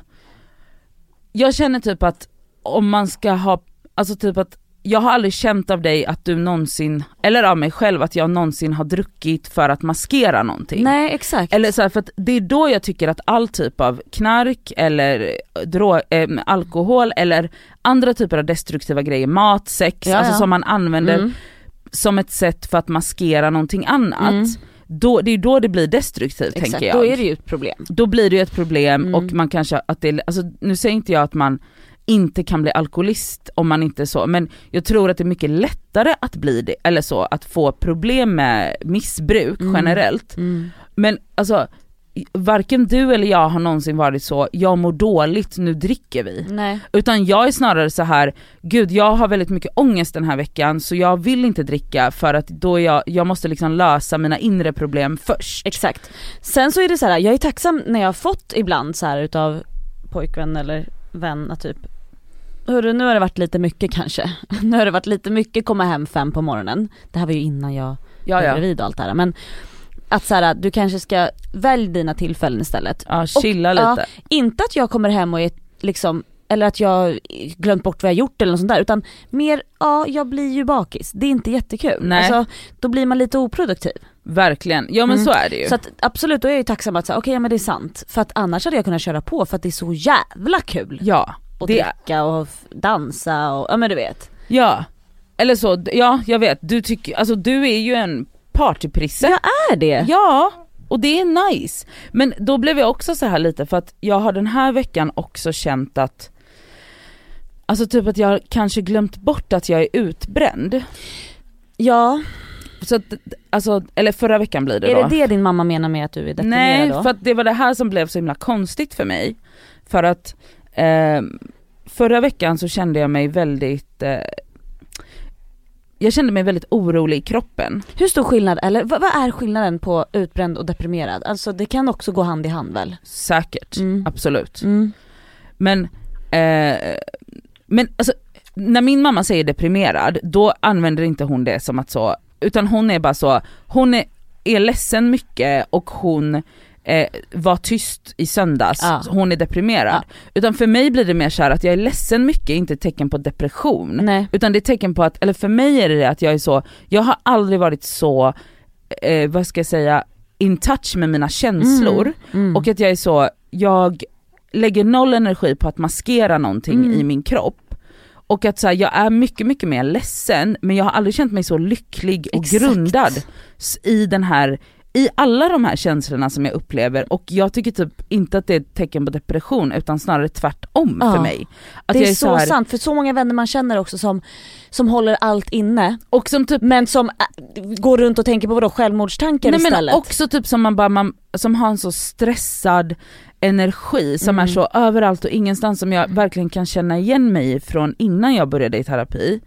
jag känner typ att om man ska ha, alltså typ att jag har aldrig känt av dig att du någonsin, eller av mig själv att jag någonsin har druckit för att maskera någonting. Nej exakt. Eller så här, för att det är då jag tycker att all typ av knark eller drog, eh, alkohol eller andra typer av destruktiva grejer, mat, sex, Ja, alltså som man använder Mm. som ett sätt för att maskera någonting annat. Mm. Då, det är då det blir destruktivt Exakt, tänker jag. då är det ju ett problem. Då blir det ju ett problem Mm. och man kanske, att det, alltså, nu säger inte jag att man inte kan bli alkoholist om man inte så, men jag tror att det är mycket lättare att bli det, eller så, att få problem med missbruk Mm. generellt. Mm. Men alltså, varken du eller jag har någonsin varit så, jag mår dåligt, nu dricker vi. Nej. Utan jag är snarare så här, gud jag har väldigt mycket ångest den här veckan så jag vill inte dricka för att då jag, jag måste liksom lösa mina inre problem först. Exakt. Sen så är det så här, jag är tacksam när jag har fått ibland så här utav pojkvän eller vän att typ Hörru nu har det varit lite mycket kanske. Nu har det varit lite mycket komma hem fem på morgonen. Det här var ju innan jag Ja var ja. gravid och allt det här men att så här, du kanske ska välj dina tillfällen istället. Ja chilla ja, lite. Inte att jag kommer hem och är liksom eller att jag glömt bort vad jag gjort eller något sånt där utan mer, ja jag blir ju bakis. Det är inte jättekul. Nej. Alltså, då blir man lite oproduktiv. Verkligen, ja men Mm. så är det ju. Så att absolut, då är jag ju tacksam att säga okej ja, men det är sant. För att annars hade jag kunnat köra på för att det är så jävla kul. ja, Och det, dricka och dansa och, ja men du vet. ja. Eller så, ja jag vet, du tycker, alltså du är ju en partyprisse. Jag är det. Ja, och det är nice. Men då blev jag också så här lite för att jag har den här veckan också känt att Alltså typ att jag kanske glömt bort att jag är utbränd. Ja, Så att, alltså, eller förra veckan blir det är då. det det din mamma menar med att du är deprimerad Nej, då? för att det var det här som blev så himla konstigt för mig. För att eh, förra veckan så kände jag mig väldigt eh, jag kände mig väldigt orolig i kroppen. Hur stor skillnad, eller vad, vad är skillnaden på utbränd och deprimerad? Alltså det kan också gå hand i hand väl? Säkert, Mm. absolut. Mm. Men, eh, men alltså, när min mamma säger deprimerad, då använder inte hon det som att så, utan hon är bara så, hon är, är ledsen mycket och hon eh, var tyst i söndags, så hon är deprimerad. Utan för mig blir det mer så här att jag är ledsen mycket, inte ett tecken på depression. Nej. Utan det är tecken på att, eller för mig är det det att jag är så, jag har aldrig varit så, eh, vad ska jag säga, in touch med mina känslor. Mm. Och att jag är så, jag lägger noll energi på att maskera någonting Mm. i min kropp. Och att så här, jag är mycket, mycket mer ledsen men jag har aldrig känt mig så lycklig och Exakt. grundad i den här i alla de här känslorna som jag upplever och jag tycker typ inte att det är ett tecken på depression utan snarare tvärtom Ja. för mig. Att det jag är så, här, sant, för så många vänner man känner också som, som håller allt inne Och som typ men som äh, går runt och tänker på vadå, självmordstankar Nej men istället. också typ som man bara, man, som har en så stressad energi som Mm. är så överallt och ingenstans som jag verkligen kan känna igen mig från innan jag började i terapi.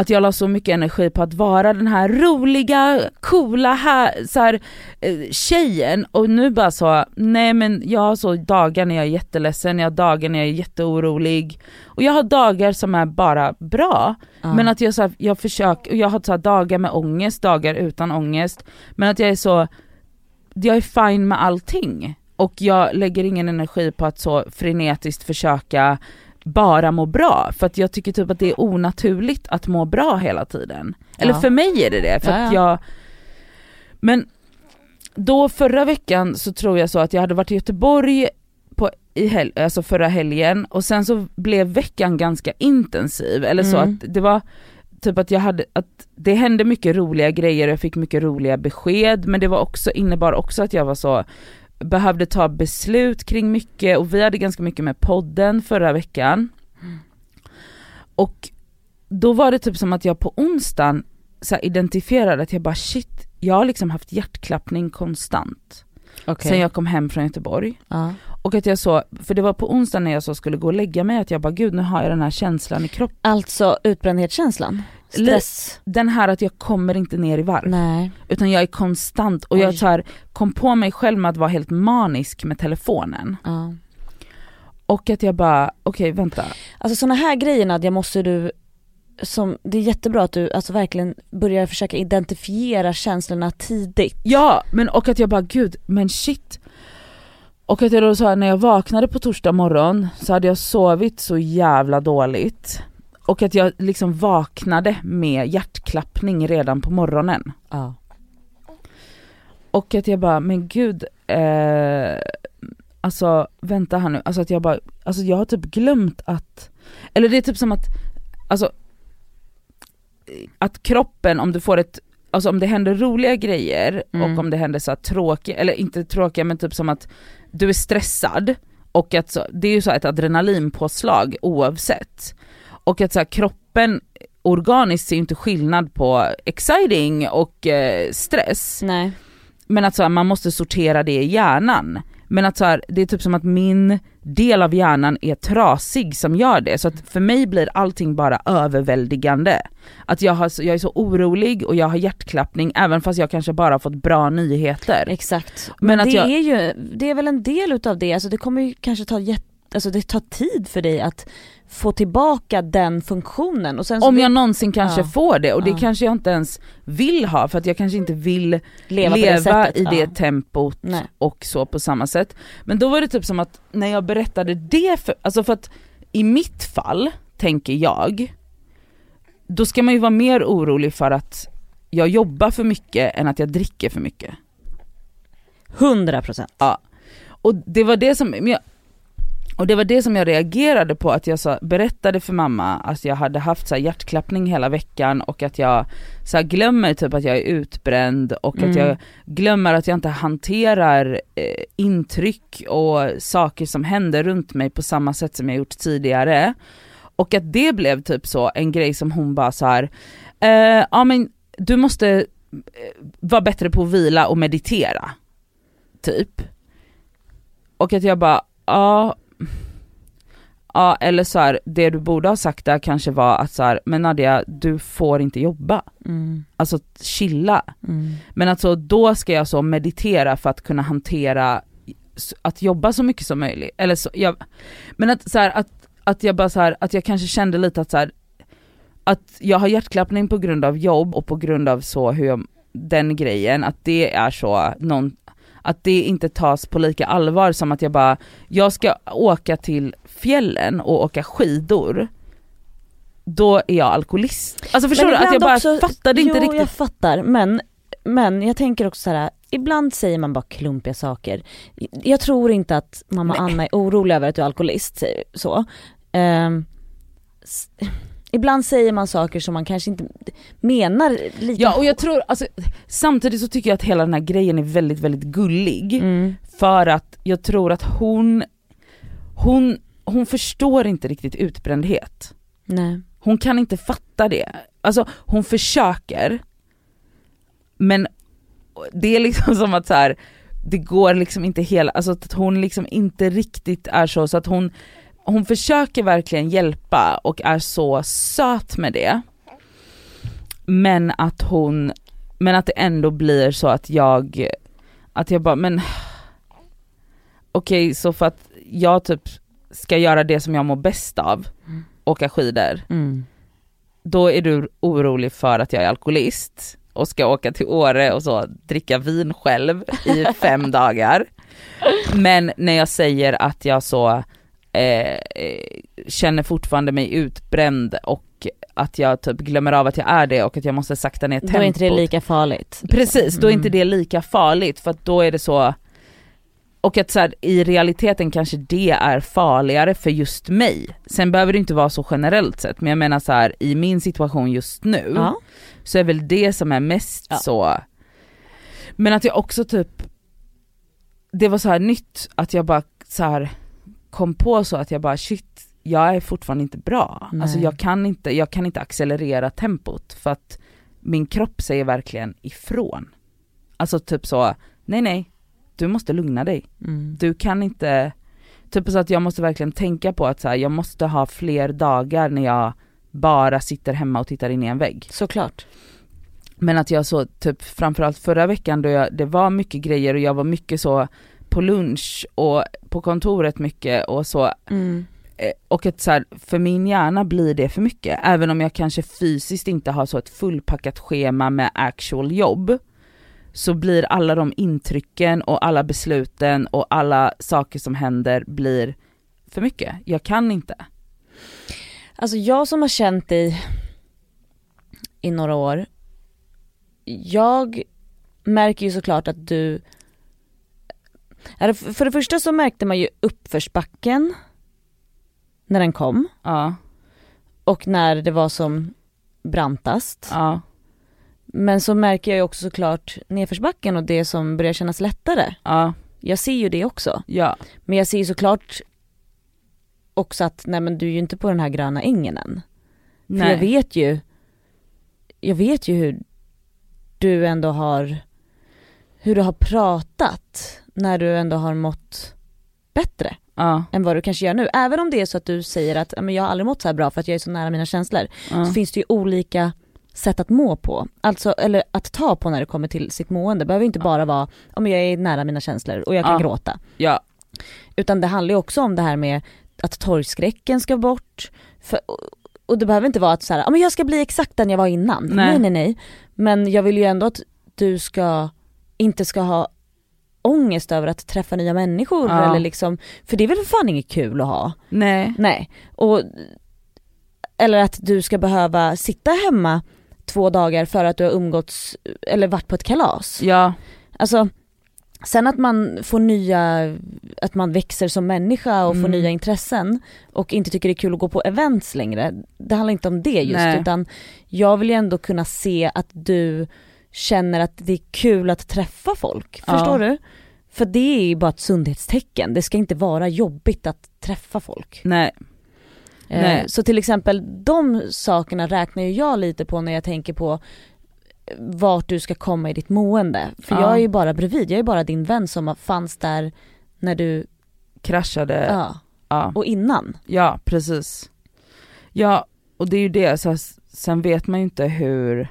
Att jag la så mycket energi på att vara den här roliga, coola här, så här, eh, tjejen och nu bara så, nej men jag har så dagar när jag är jätteledsen, jag har dagar när jag är jätteorolig och jag har dagar som är bara bra. Ja. Men att jag, så här, jag försöker, och jag har så dagar med ångest, dagar utan ångest. Men att jag är så, jag är fine med allting. Och jag lägger ingen energi på att så frenetiskt försöka bara må bra. För att jag tycker typ att det är onaturligt att må bra hela tiden. Eller Ja. för mig är det det, för Ja, att ja. jag... Men då förra veckan så tror jag så att jag hade varit i Göteborg på, i hel, alltså förra helgen och sen så blev veckan ganska intensiv. Eller så Mm. att det var typ att jag hade, att det hände mycket roliga grejer och jag fick mycket roliga besked men det var också, innebar också att jag var så behövde ta beslut kring mycket och vi hade ganska mycket med podden förra veckan. Och då var det typ som att jag på onsdagen så identifierade att jag bara shit, jag har liksom haft hjärtklappning konstant Okej. sen jag kom hem från Göteborg. ja. Och att jag så, för det var på onsdagen när jag så skulle gå och lägga mig att jag bara gud nu har jag den här känslan i kroppen. Alltså utbrändhetskänslan? Stress? Den här att jag kommer inte ner i varv. Nej. Utan jag är konstant och Oj. jag så här, kom på mig själv med att vara helt manisk med telefonen. Ja. Och att jag bara, okej vänta. Alltså såna här grejer Nadja måste du, som, det är jättebra att du alltså verkligen börjar försöka identifiera känslorna tidigt. Ja, men och att jag bara gud, men shit. Och att jag då så här, när jag vaknade på torsdag morgon så hade jag sovit så jävla dåligt. Och att jag liksom vaknade med hjärtklappning redan på morgonen. Ja. Och att jag bara, men gud, eh, alltså vänta här nu, alltså att jag bara, alltså jag har typ glömt att, eller det är typ som att, alltså att kroppen om du får ett, alltså om det händer roliga grejer Mm. och om det händer så tråkiga, eller inte tråkiga men typ som att du är stressad och att så, det är ju så ett adrenalinpåslag oavsett. Och att så här, kroppen organiskt ser inte skillnad på exciting och eh, stress. Nej. Men att så här, man måste sortera det i hjärnan. Men att så här, det är typ som att min del av hjärnan är trasig som gör det. Så att för mig blir allting bara överväldigande. Att jag, har, jag är så orolig och jag har hjärtklappning även fast jag kanske bara fått bra nyheter. Exakt. Men Men, det jag- är ju, det är väl en del utav det, alltså det kommer ju kanske ta jätte alltså det tar tid för dig att få tillbaka den funktionen. Och sen Om jag någonsin kanske Ja. får det och det Ja. kanske jag inte ens vill ha för att jag kanske inte vill leva, leva, det sättet. i det ja. tempot Nej. och så på samma sätt. Men då var det typ som att när jag berättade det, för, alltså för att i mitt fall, tänker jag, då ska man ju vara mer orolig för att jag jobbar för mycket än att jag dricker för mycket. 100 procent. Och det var det som, men jag, och det var det som jag reagerade på, att jag sa, berättade för mamma att jag hade haft så här hjärtklappning hela veckan och att jag så glömmer typ att jag är utbränd och Mm. att jag glömmer att jag inte hanterar eh, intryck och saker som händer runt mig på samma sätt som jag gjort tidigare. Och att det blev typ så en grej som hon bara så här, eh, ja men du måste eh, vara bättre på att vila och meditera. Typ. Och att jag bara, ja, ja eller så här, det du borde ha sagt där kanske var att så här, men Nadia du får inte jobba. Mm. Alltså chilla. Mm. Men alltså då ska jag så meditera för att kunna hantera att jobba så mycket som möjligt. Eller så, jag, men att, så här, att, att jag bara så här, att jag kanske kände lite att så här, att jag har hjärtklappning på grund av jobb och på grund av så hur jag, den grejen, att det är så någon, att det inte tas på lika allvar som att jag bara, jag ska åka till fjällen och åka skidor, då är jag alkoholist. Alltså förstår du? Att jag bara också- fattade inte jo, riktigt. jag fattar men, men jag tänker också så här. ibland säger man bara klumpiga saker. Jag tror inte att mamma Nej. Anna är orolig över att du är alkoholist, så. S- ibland säger man saker som man kanske inte menar lika Ja och jag tror, alltså, samtidigt så tycker jag att hela den här grejen är väldigt väldigt gullig Mm. för att jag tror att hon, hon, hon förstår inte riktigt utbrändhet. Nej. Hon kan inte fatta det. Alltså hon försöker men det är liksom som att så här, det går liksom inte hela, alltså att hon liksom inte riktigt är så, så att hon, hon försöker verkligen hjälpa och är så söt med det. Men att hon, men att det ändå blir så att jag, att jag bara men okej så för att jag typ ska göra det som jag mår bäst av, Mm. åka skidor, Mm. då är du orolig för att jag är alkoholist och ska åka till Åre och så dricka vin själv i fem dagar. Men när jag säger att jag så eh, eh, känner fortfarande mig utbränd och att jag typ glömmer av att jag är det och att jag måste sakta ner Då tempot. är inte det lika farligt. Precis, då är inte Mm. det lika farligt för att då är det så och att så här, i realiteten kanske det är farligare för just mig. Sen behöver det inte vara så generellt sett, men jag menar så här i min situation just nu Ja. så är väl det som är mest Ja. så. Men att jag också typ, det var så här nytt att jag bara så här kom på så att jag bara shit, jag är fortfarande inte bra. Nej. Alltså jag kan, inte, jag kan inte accelerera tempot för att min kropp säger verkligen ifrån. Alltså typ så, nej nej, du måste lugna dig. Mm. Du kan inte, typ så att jag måste verkligen tänka på att så här, jag måste ha fler dagar när jag bara sitter hemma och tittar in i en vägg. Såklart. Men att jag så, typ framförallt förra veckan då jag, det var mycket grejer och jag var mycket så på lunch och på kontoret mycket och så Mm. Eh, och att så här, för min hjärna blir det för mycket, även om jag kanske fysiskt inte har så ett fullpackat schema med actual jobb, så blir alla de intrycken och alla besluten och alla saker som händer blir för mycket. Jag kan inte. Alltså jag som har känt dig i några år, jag märker ju såklart att du, för det första så märkte man ju uppförsbacken när den kom Ja, och när det var som brantast. ja, Men så märker jag ju också såklart nedförsbacken och det som börjar kännas lättare. ja, Jag ser ju det också. ja, Men jag ser ju såklart också att nej men du är ju inte på den här gröna ängen än. För nej, jag vet ju, jag vet ju hur du ändå har, hur du har pratat när du ändå har mått bättre ja, än vad du kanske gör nu. Även om det är så att du säger att "Ja, men jag har aldrig mått så här bra för att jag är så nära mina känslor. ja, Så finns det ju olika sätt att må på. Alltså, eller att ta på när det kommer till sitt mående. Det behöver inte bara vara, om jag är nära mina känslor och jag kan Ja. gråta. ja, Utan det handlar ju också om det här med att torgskräcken ska bort. För, och det behöver inte vara att så här, "Ja, men jag ska bli exakt den jag var innan. Nej. Nej nej nej. Men jag vill ju ändå att du ska, inte ska ha ångest över att träffa nya människor Ja. eller liksom, för det är väl för fan inget kul att ha. Nej. Nej. Och, eller att du ska behöva sitta hemma två dagar för att du har umgåtts eller varit på ett kalas. Ja, Alltså, sen att man får nya, att man växer som människa och får Mm. nya intressen och inte tycker det är kul att gå på events längre. Det handlar inte om det just Nej. utan jag vill ju ändå kunna se att du känner att det är kul att träffa folk. Ja. Förstår du? För det är ju bara ett sundhetstecken. Det ska inte vara jobbigt att träffa folk. nej. Eh, Nej. Så till exempel de sakerna räknar ju jag lite på när jag tänker på vart du ska komma i ditt mående. För Ja. jag är ju bara bredvid, jag är bara din vän som fanns där när du, Kraschade. Ja. ja, och innan. ja, precis. Ja, och det är ju det, så sen vet man ju inte hur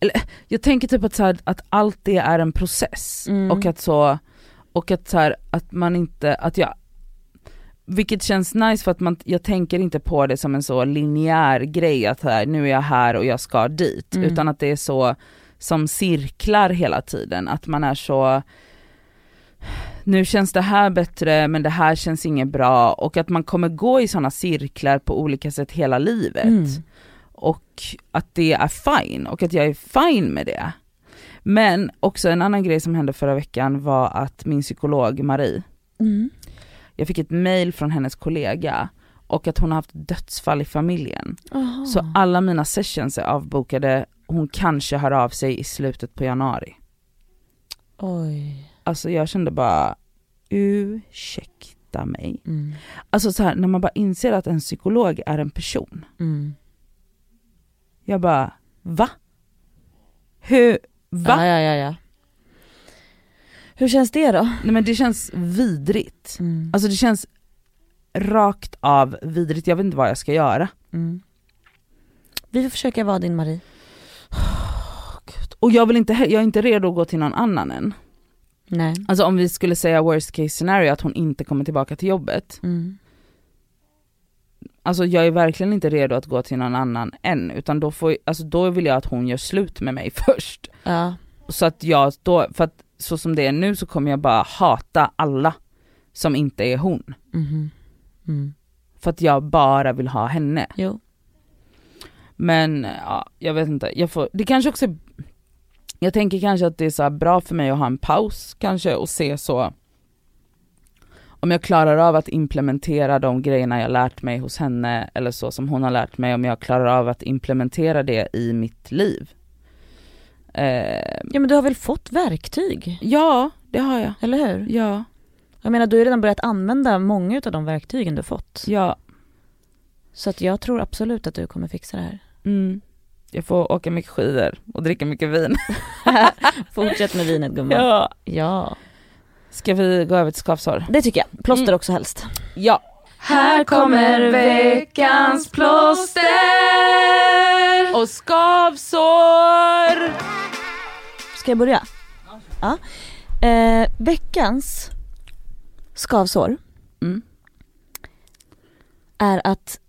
eller, jag tänker typ att, så här, att allt det är en process Mm. och att så, och att så här, att man inte, att jag vilket känns nice för att man, jag tänker inte på det som en så linjär grej att här, nu är jag här och jag ska dit, Mm. utan att det är så som cirklar hela tiden, att man är så nu känns det här bättre men det här känns inget bra och att man kommer gå i sådana cirklar på olika sätt hela livet Mm. Och att det är fine och att jag är fine med det. Men också en annan grej som hände förra veckan var att min psykolog Marie, Mm. jag fick ett mail från hennes kollega och att hon har haft dödsfall i familjen. Aha. Så alla mina sessions är avbokade, hon kanske hör av sig i slutet på januari. Oj. Alltså jag kände bara, ursäkta mig. Mm. Alltså så här, när man bara inser att en psykolog är en person. Mm. Jag bara, va? Hur, va? Ja, ja, ja, ja. Hur känns det då? Nej men det känns vidrigt. Mm. Alltså det känns rakt av vidrigt, jag vet inte vad jag ska göra. Mm. Vi får försöka vara din Marie. Och jag vill inte, jag är inte redo att gå till någon annan än. Nej. Alltså om vi skulle säga worst case scenario att hon inte kommer tillbaka till jobbet. Mm. Alltså jag är verkligen inte redo att gå till någon annan än, utan då, får, alltså då vill jag att hon gör slut med mig först. Ja. Så att jag då, för att så som det är nu så kommer jag bara hata alla som inte är hon. Mhm. Mm. För att jag bara vill ha henne. Jo. Men ja, jag vet inte, jag får, det kanske också Jag tänker kanske att det är så bra för mig att ha en paus kanske och se så Om jag klarar av att implementera de grejerna jag lärt mig hos henne eller så som hon har lärt mig, om jag klarar av att implementera det i mitt liv. Eh, Ja men du har väl fått verktyg? ja, det har jag. Eller hur? Ja, Jag menar du har ju redan börjat använda många av de verktygen du fått. ja. Så att jag tror absolut att du kommer fixa det här. Mm. Jag får åka mycket skidor och dricka mycket vin. Fortsätt med vinet gumman. Ja. ja. Ska vi gå över till skavsår? Det tycker jag. Plåster Mm. också helst. Ja. Här kommer veckans plåster! Och skavsår! Ska jag börja? Ja. Eh, veckans skavsår Mm. är att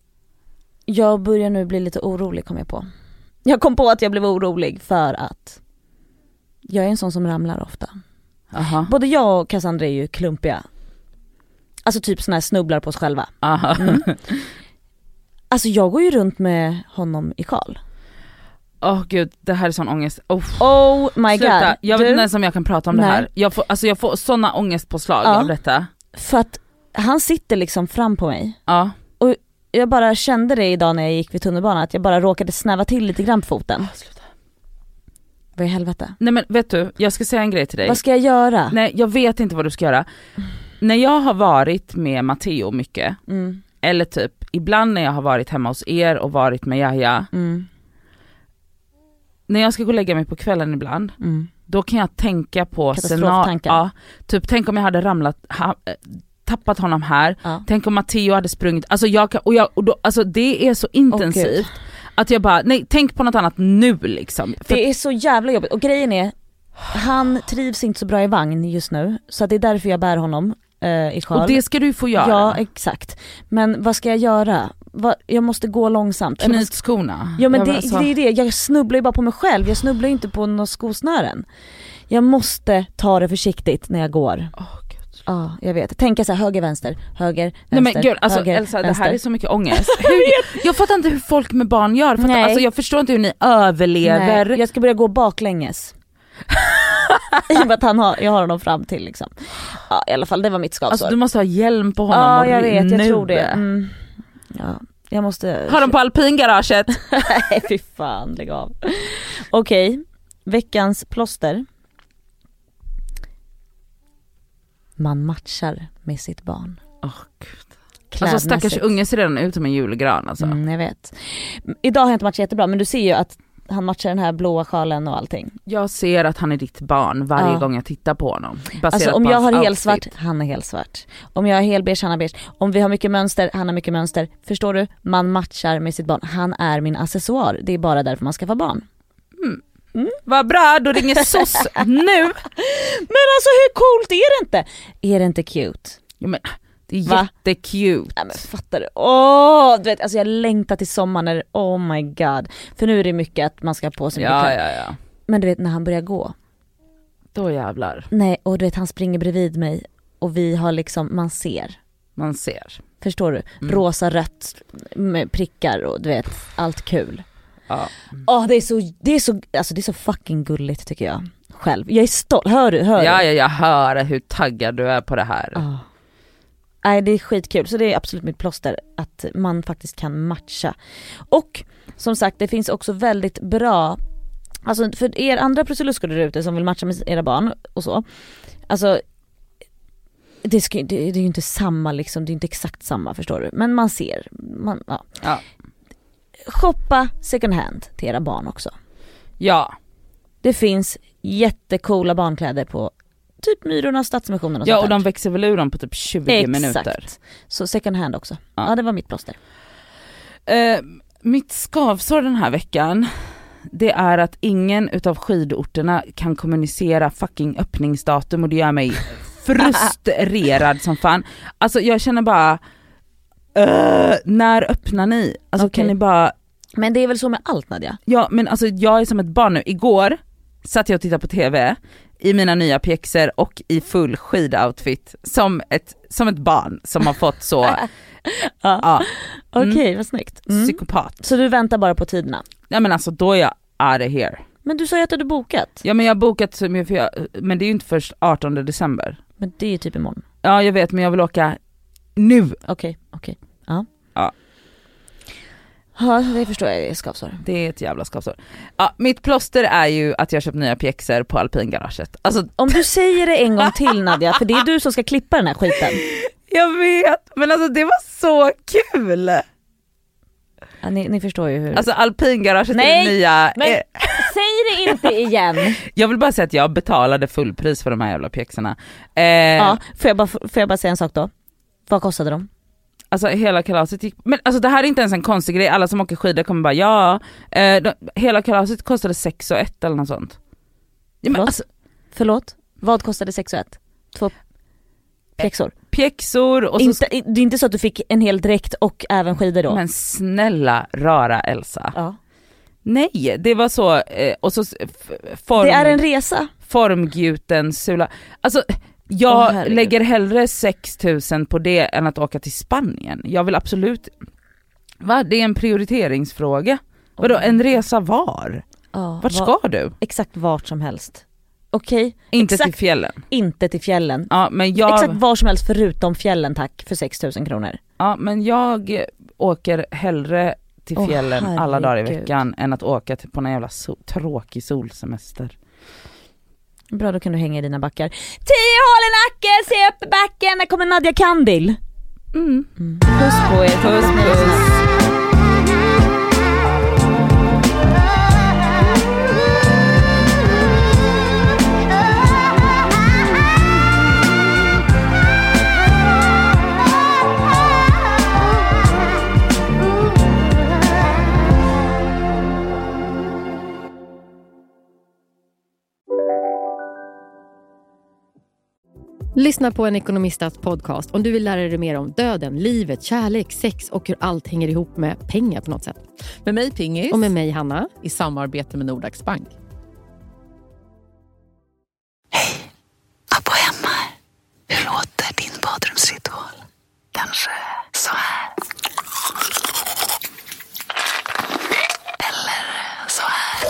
jag börjar nu bli lite orolig kom jag på. Jag kom på att jag blev orolig för att jag är en sån som ramlar ofta. Aha. Både jag och Cassandra är ju klumpiga. Alltså typ såna här snubblar på oss själva. Mm. Alltså jag går ju runt med honom i sjal. Åh gud, det här är sån ångest. Oh. Oh my Sluta, god. jag vet inte ens om jag kan prata om det Nej. här. Jag får, alltså jag får såna ångestpåslag Ja. av detta. För att han sitter liksom fram på mig. Ja. Jag bara kände det idag när jag gick vid tunnelbanan, att jag bara råkade snäva till lite grann på foten. sluta. Vad i helvete? Nej men vet du, jag ska säga en grej till dig. Vad ska jag göra? Nej jag vet inte vad du ska göra. När jag har varit med Matteo mycket, Mm, eller typ ibland när jag har varit hemma hos er och varit med Jaja, mm, när jag ska gå och lägga mig på kvällen ibland, mm. då kan jag tänka på Katastroftankar. Ja, typ tänk om jag hade ramlat, ha, eh, tappat honom här, Ja. tänk om Matteo hade sprungit, alltså jag kan, och jag, och då, alltså det är så intensivt att jag bara, nej tänk på något annat nu liksom. För, Det är så jävla jobbigt och grejen är, han trivs inte så bra i vagn just nu, så det är därför jag bär honom. eh, i sjal. Och det ska du få göra. Ja exakt. Men vad ska jag göra? Va, jag måste gå långsamt. Knyt skorna. Ja men det, alltså, det är det, jag snubblar ju bara på mig själv, jag snubblar ju inte på några skosnören. Jag måste ta det försiktigt när jag går. Gud. Ja, jag vet. Tänka så här, höger, vänster, höger, vänster, Nej men gud alltså höger, Elsa vänster. det här är så mycket ångest. Hur, jag fattar inte hur folk med barn gör, att, Nej. alltså, jag förstår inte hur ni överlever. Nej, jag ska börja gå baklänges. I och med att han har, jag har honom fram till liksom. Ja i alla fall, det var mitt skavsår. Alltså du måste ha hjälm på honom ja jag vet, jag nu. tror det. Mm. Ja, jag måste... Har de på alpingaraget? Nej fy fan, lägg av. Okej, veckans plåster. Man matchar med sitt barn. Gud. Alltså stackars unge ser redan ut som en julgran alltså. Mm, jag vet. Idag har jag inte matchat jättebra men du ser ju att han matchar den här blåa sjalen och allting. Jag ser att han är ditt barn varje Ja. gång jag tittar på honom. Alltså om jag har helsvart, han är helsvart. Om jag har helbeige, han har beige. Om vi har mycket mönster, han har mycket mönster. Förstår du? Man matchar med sitt barn. Han är min accessoar. Det är bara därför man skaffar barn. Vad bra, då ringer SOS nu! Men alltså hur coolt är det inte? Är det inte cute? Ja, men, det är Va? jättecute. Nej men fattar du? Åh, du vet alltså jag längtar till sommaren när, oh my god. För nu är det mycket att man ska ha på sig Ja ja ja. Men du vet när han börjar gå, Då jävlar. nej och du vet han springer bredvid mig och vi har liksom, man ser. Man ser. Förstår du? Mm. Rosa, rött med prickar och du vet allt kul. Ja. Åh det är så, det är så, alltså det är så fucking gulligt tycker jag. Själv. Jag är stolt, hör du? Hör Ja, ja, jag hör hur taggad du är på det här. Ah. Nej det är skitkul, så det är absolut mitt plåster att man faktiskt kan matcha. Och som sagt det finns också väldigt bra, alltså för er andra prussiluskor där ute som vill matcha med era barn och så, alltså det, ska, det, det är ju inte samma liksom, det är inte exakt samma förstår du, men man ser, man, ja. Ja. Shoppa second hand till era barn också. Ja, Det finns jättecoola barnkläder på typ Myrorna, Stadsmissionen och ja sånt och där. de växer väl ur dem på typ 20 minuter. Så second hand också. Ja. Ja, det var mitt plåster. Eh, mitt skavsår den här veckan, det är att ingen utav skidorterna kan kommunicera fucking öppningsdatum och det gör mig frustrerad som fan. Alltså jag känner bara, eh, när öppnar ni? Alltså Okej. kan ni bara, Men det är väl så med allt Nadja? ja men alltså jag är som ett barn nu. Igår satt jag och tittade på TV i mina nya pjäxor och i full skidoutfit som ett, som ett barn som har fått så, ja, Okej, Mm. vad snyggt. Mm. psykopat. Så du väntar bara på tiderna? Ja men alltså då är jag out of here. Men du sa ju att du hade bokat. Ja men jag har bokat, men det är ju inte först 18 december. Men det är ju typ imorgon. Ja jag vet men jag vill åka nu. Okej, okej. Ja. Ja. Ja, det förstår jag är skavsår. Det är ett jävla skavsår. Ja, mitt plåster är ju att jag köpt nya pjäxor på alpingaraget. Alltså Om du säger det en gång till Nadja, för det är du som ska klippa den här skiten. jag vet, men alltså det var så kul! Ja, ni, ni förstår ju hur. Alltså alpingaraget Nej, är det nya. men- eh, Säg det inte igen! Jag vill bara säga att jag betalade fullpris för de här jävla pjäxorna. Eh, Ja, får jag, bara, får jag bara säga en sak då? Vad kostade de? Alltså hela kalaset gick, men alltså det här är inte ens en konstig grej, alla som åker skidor kommer bara ja, eh, de, hela kalaset kostade 6 och 1 eller något sånt. Ja, men Förlåt? alltså, Förlåt? Vad kostade 6 och 1? Två pjäxor? pjäxor och så, Inte, det är inte så att du fick en hel dräkt och även skidor då? men snälla rara Elsa. ja. Nej, det var så, eh, och så form, Det är en resa. formgjuten sula. Alltså jag herregud. lägger hellre 6000 på det än att åka till Spanien. Jag vill absolut, va? Det är en prioriteringsfråga. Vadå, en resa var? Ja, Vart va- ska du? Exakt vart som helst. Okej, Inte Exakt. till fjällen. inte till fjällen. Ja men jag, Exakt var som helst förutom fjällen tack för 6000 kronor. ja, men jag åker hellre till fjällen alla dagar i veckan än att åka till, på en jävla so- tråkig solsemester. Bra då kan du hänga i dina backar. Tio hål i nacken, se upp i backen, där kommer Nadja Kandil. Mm. Puss på er, Puss puss. Lyssna på en ekonomistats podcast om du vill lära dig mer om döden, livet, kärlek, sex och hur allt hänger ihop med pengar på något sätt. Med mig Pingis. Och med mig Hanna. I samarbete med Nordax Bank. Hej! Abbo hemma Hur låter din badrumsritual? Kanske så här? Eller så här?